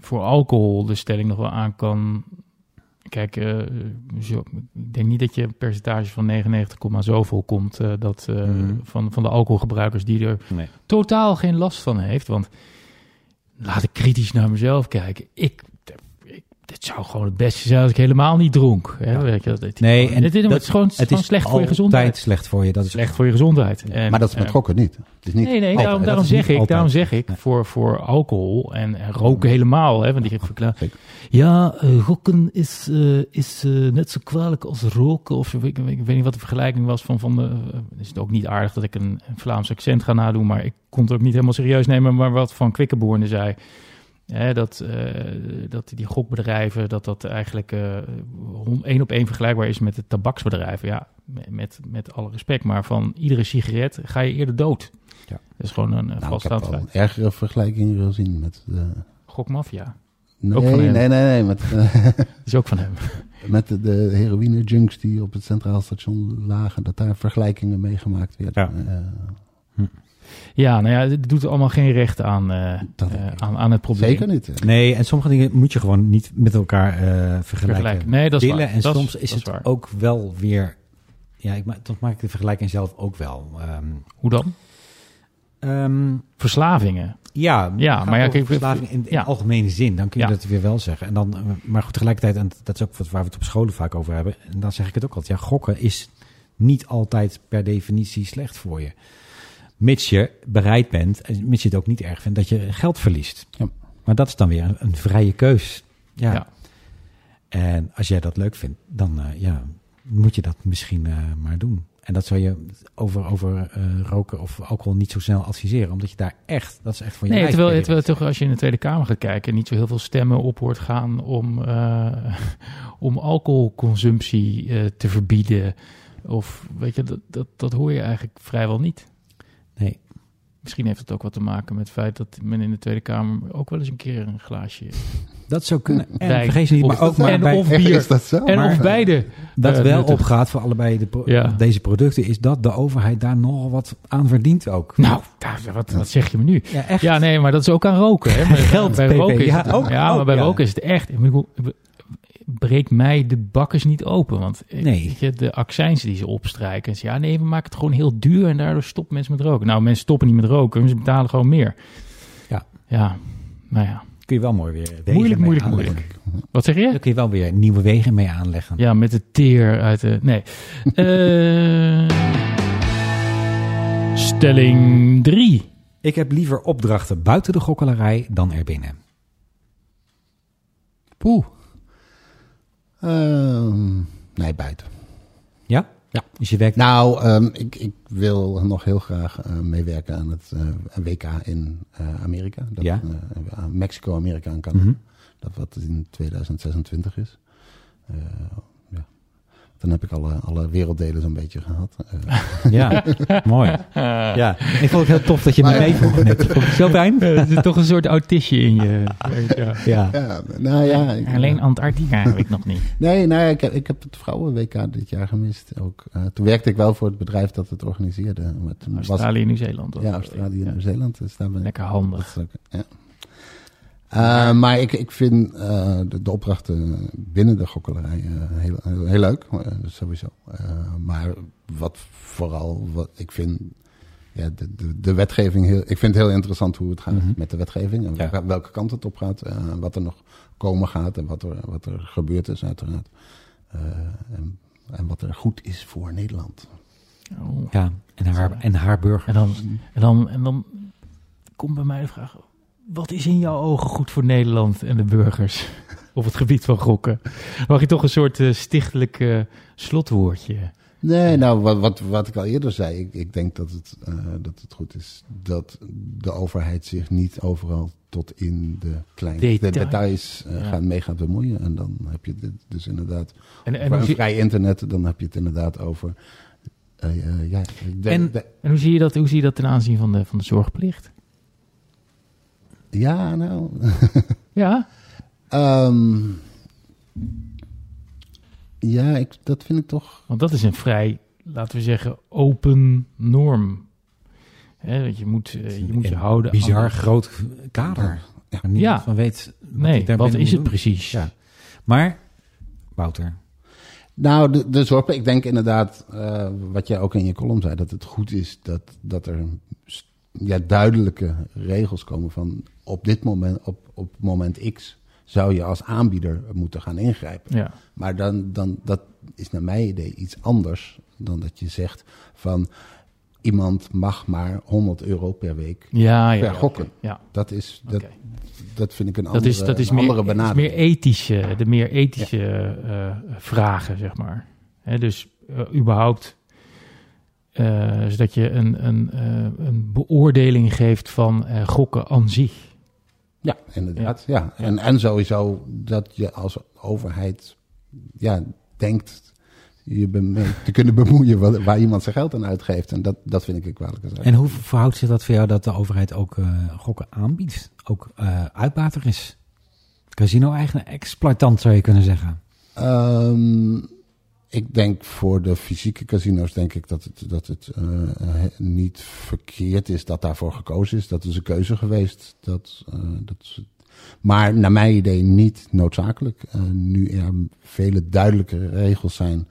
voor alcohol de stelling nog wel aan kan. Kijk, eh, zo, ik denk niet dat je een percentage van 99, zoveel komt eh, dat, eh, Mhm. van, van de alcoholgebruikers die er Nee. totaal geen last van heeft. Want laat ik kritisch naar mezelf kijken. Ik, dit zou gewoon het beste zijn als ik helemaal niet dronk. Hè? Ja. Weet je, dat, Nee, en het, is- dat- het is gewoon, het is slecht voor je gezondheid. slecht voor je. Dat is Slecht voor je gezondheid. En, maar dat is met eh, gokken niet. Het is niet Nee, nee, altijd. daarom, zeg ik, altijd. daarom zeg ik Nee. voor, voor alcohol en, en roken helemaal. Hè, want ik verklaar. Ja, eh, gokken is, eh, is eh, net zo kwalijk als roken. Of. Ik, ik, ik weet niet wat de vergelijking was van. van de, is het ook niet aardig dat ik een, een Vlaams accent ga nadoen. Maar ik kon het ook niet helemaal serieus nemen. Maar wat Van Quickenborne zei. Hè, dat, eh, dat die gokbedrijven, dat dat eigenlijk eh, één op één vergelijkbaar is met de tabaksbedrijven. Ja, met, met, alle respect. Maar van iedere sigaret ga je eerder dood. Ja. Dat is gewoon een Nou, ik vaststaand heb een ergere vergelijking gezien met de... Gokmafia. Nee, Ook van hem. nee, nee, nee. Met, eh, Dat is ook van hem. met de, de heroïne-junks die op het Centraal Station lagen. Dat daar vergelijkingen mee gemaakt werden. Ja. Eh, Ja, nou ja, het doet allemaal geen recht aan, eh, Dat eh, aan, aan het probleem. zeker niet. hè. Nee, en sommige dingen moet je gewoon niet met elkaar eh, vergelijken. Vergelijken. Nee, dat is willen. waar. En Dat soms is, het waar. ook wel weer... Ja, ik, soms maak ik de vergelijking zelf ook wel. Ehm, Hoe dan? ehm, Verslavingen. Ja, Ja, maar ja, kijk, verslaving in, in ja. algemene zin, dan kun je Ja. dat weer wel zeggen. En dan, eh, maar goed, tegelijkertijd, en dat is ook wat waar we het op scholen vaak over hebben, en dan zeg ik het ook altijd, ja, gokken is niet altijd per definitie slecht voor je. Mits je bereid bent, en mits je het ook niet erg vindt, dat je geld verliest. Ja. Maar dat is dan weer een, een vrije keus. Ja. Ja. En als jij dat leuk vindt, dan eh, ja, moet je dat misschien eh, maar doen. En dat zou je over, over eh, roken of alcohol niet zo snel adviseren. Omdat je daar echt, dat is echt voor je Nee, lijf terwijl, toch als je in de Tweede Kamer gaat kijken... niet zo heel veel stemmen op hoort gaan om, om alcoholconsumptie te verbieden. Of weet je, dat, dat, dat hoor je eigenlijk vrijwel niet. Misschien heeft het ook wat te maken met het feit dat men in de Tweede Kamer ook wel eens een keer een glaasje... Dat zou kunnen. En vergeet je niet, maar Of- ook maar en bij, of bier. Is dat zo? En Maar- of beide. dat eh, wel nuttig. opgaat voor allebei de pro- Ja. deze producten, is dat de overheid daar nogal wat aan verdient ook. Nou, daar, wat, wat zeg je me nu? ja, echt. Ja, nee, maar dat is ook aan roken. Hè? Maar Geld, bij PP. roken is Ja, het, ook- ja, maar bij ja. roken is het echt. Ik bedoel, breek mij de bakkers niet open. Want eh, Nee. weet je, de accijns die ze opstrijken. Ja, nee, we maken het gewoon heel duur en daardoor stoppen mensen met roken. Nou, mensen stoppen niet met roken, ze betalen gewoon meer. Ja. Ja, nou ja. kun je wel mooi weer wegen Moeilijk, mee moeilijk, aanleggen. moeilijk. Wat zeg je? Daar kun je wel weer nieuwe wegen mee aanleggen. Ja, met de teer uit de... Nee. Eh, stelling 3. Ik heb liever opdrachten buiten de gokkelarij dan erbinnen. Poeh. Ehm, nee, buiten. Ja? Ja. Dus je werkt... Nou, ehm, ik, ik wil nog heel graag eh, meewerken aan het eh, WK in eh, Amerika. Dat, Ja. Mexico, Amerika en Canada. Mhm. Dat wat in 2026 is. Ja. Dan heb ik alle, alle werelddelen zo'n beetje gehad. Eh, Ja, mooi. Ja, ik vond het heel tof dat je me Maar- meevroeg net. Vond zo fijn. er zit toch een soort autistje in je. Ja. Ja. ja, nou ja. ik- Alleen Antarctica heb ik nog niet. Nee, nee ik, heb, ik heb het vrouwen-WK dit jaar gemist. Ook, eh, toen werkte ik wel voor het bedrijf dat het organiseerde. Maar toen was- Australië, Nieuw-Zeeland. ja, Australië en Ja. Nieuw-Zeeland. Dus daar ben ik Lekker handig. ook- ja. Eh, maar ik, ik vind eh, de, de opdrachten binnen de gokkelerij eh, heel, heel, heel leuk, eh, sowieso. Eh, maar wat vooral, wat ik vind, ja, de, de, de wetgeving, heel, ik vind het heel interessant hoe het gaat Mhm. met de wetgeving. En Ja. welke, kant het op gaat, eh, wat er nog komen gaat en wat er, wat er gebeurd is uiteraard. Eh, en, en wat er goed is voor Nederland. Oh. Ja, en haar, en haar burger. En, dan, en, dan, en dan komt bij mij de vraag: wat is in jouw ogen goed voor Nederland en de burgers op het gebied van gokken? Mag je toch een soort eh, stichtelijk eh, slotwoordje? Nee, nou, wat, wat, wat ik al eerder zei, ik, ik denk dat het, eh, dat het goed is dat de overheid zich niet overal tot in de kleine Detail. de details Ja. gaan, mee gaat bemoeien. En dan heb je dit dus inderdaad En, en, over vrij internet, dan heb je het inderdaad over... ja, En- de- en hoe, zie je dat, hoe zie je dat ten aanzien van de, van de zorgplicht? Ja, nou... Ja, ehm, ja, ik, dat vind ik toch... want dat is een vrij, laten we zeggen, open norm. Hè, dat je moet, eh, je, moet je Een houden Bizar aan... groot kader. Ja. Ja. van weet wat Nee, daar wat is het doen. precies? Ja. Maar, Wouter, Nou, de, de zorg, ik denk inderdaad, eh, wat jij ook in je column zei, dat het goed is dat, dat er ja, duidelijke regels komen van op dit moment, op, op moment X, zou je als aanbieder moeten gaan ingrijpen. Ja. Maar dan, dan, dat is naar mijn idee iets anders dan dat je zegt van iemand mag maar 100 euro per week. Ja, ja, Per gokken. Ja, Dat, is, dat, dat vind ik een Dat andere, is, dat is meer, andere het is benadering. meer ethische, de meer ethische eh, vragen, zeg maar. Hè, dus eh, überhaupt, eh, zodat je een, een, een beoordeling geeft van gokken aan zich. Ja, inderdaad. Ja. En, en sowieso dat je als overheid ja, denkt je te kunnen bemoeien waar, iemand zijn geld aan uitgeeft. En dat, dat vind ik een kwalijke zaak. en hoe verhoudt zich dat voor jou dat de overheid ook eh, gokken aanbiedt? Ook eh uitbater is? Casino-eigenaar, exploitant zou je kunnen zeggen. Ehm, ik denk voor de fysieke casino's denk ik dat het, dat het eh, eh, niet verkeerd is dat daarvoor gekozen is. Dat is een keuze geweest. Dat, eh, dat is, maar naar mijn idee niet noodzakelijk. Nu er vele duidelijke regels zijn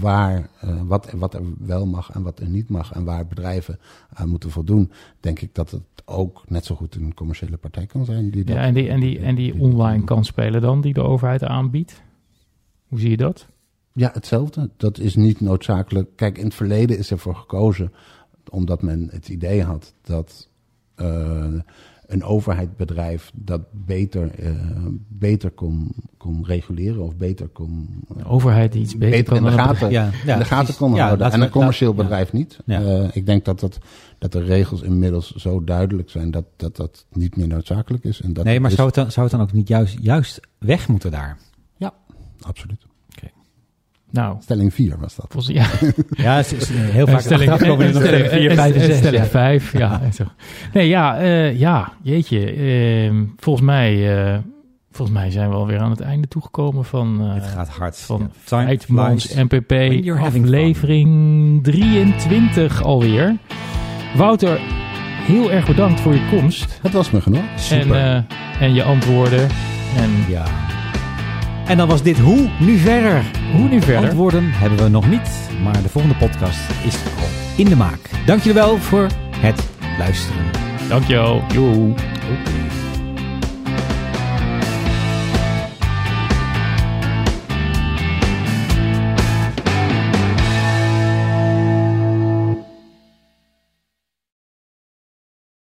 waar, wat, wat er wel mag en wat er niet mag. En waar bedrijven aan moeten voldoen. Denk ik dat het ook net zo goed een commerciële partij kan zijn. Die dat, Ja, en die, en die, en die online kan spelen dan, die de overheid aanbiedt. Hoe zie je dat? Ja, hetzelfde. Dat is niet noodzakelijk. Kijk, in het verleden is ervoor gekozen omdat men het idee had dat eh, een overheidsbedrijf dat beter, eh, beter kon, kon reguleren of beter kon. De overheid die iets beter, beter in de gaten, Ja, in de gaten kon ja, houden. En een commercieel ja. bedrijf niet. Ja. Eh, ik denk dat, dat, dat de regels inmiddels zo duidelijk zijn dat dat, dat niet meer noodzakelijk is. En dat Nee, maar is- zou het, dan, zou het dan ook niet juist, juist weg moeten daar? Absoluut. Nou, Stelling 4 was dat. volgens, ja, Ja, het is heel vaak stelling, komen er nog stelling, stelling 4, 5 en 6. stelling Ja. 5, ja. en zo. Nee, ja, eh, ja, jeetje. ehm, volgens, mij, eh, volgens mij zijn we alweer aan het einde toegekomen van, eh Het gaat hard. van Ja. Time. MPP aflevering 23 alweer. Wouter, heel erg bedankt voor je komst Het was me genoeg. en, eh, en je antwoorden. En Ja. En dan was dit Hoe Nu Verder. hoe nu verder? Antwoorden hebben we nog niet, maar de volgende podcast is al in de maak. Dank jullie wel voor het luisteren. Dankjewel. Joe.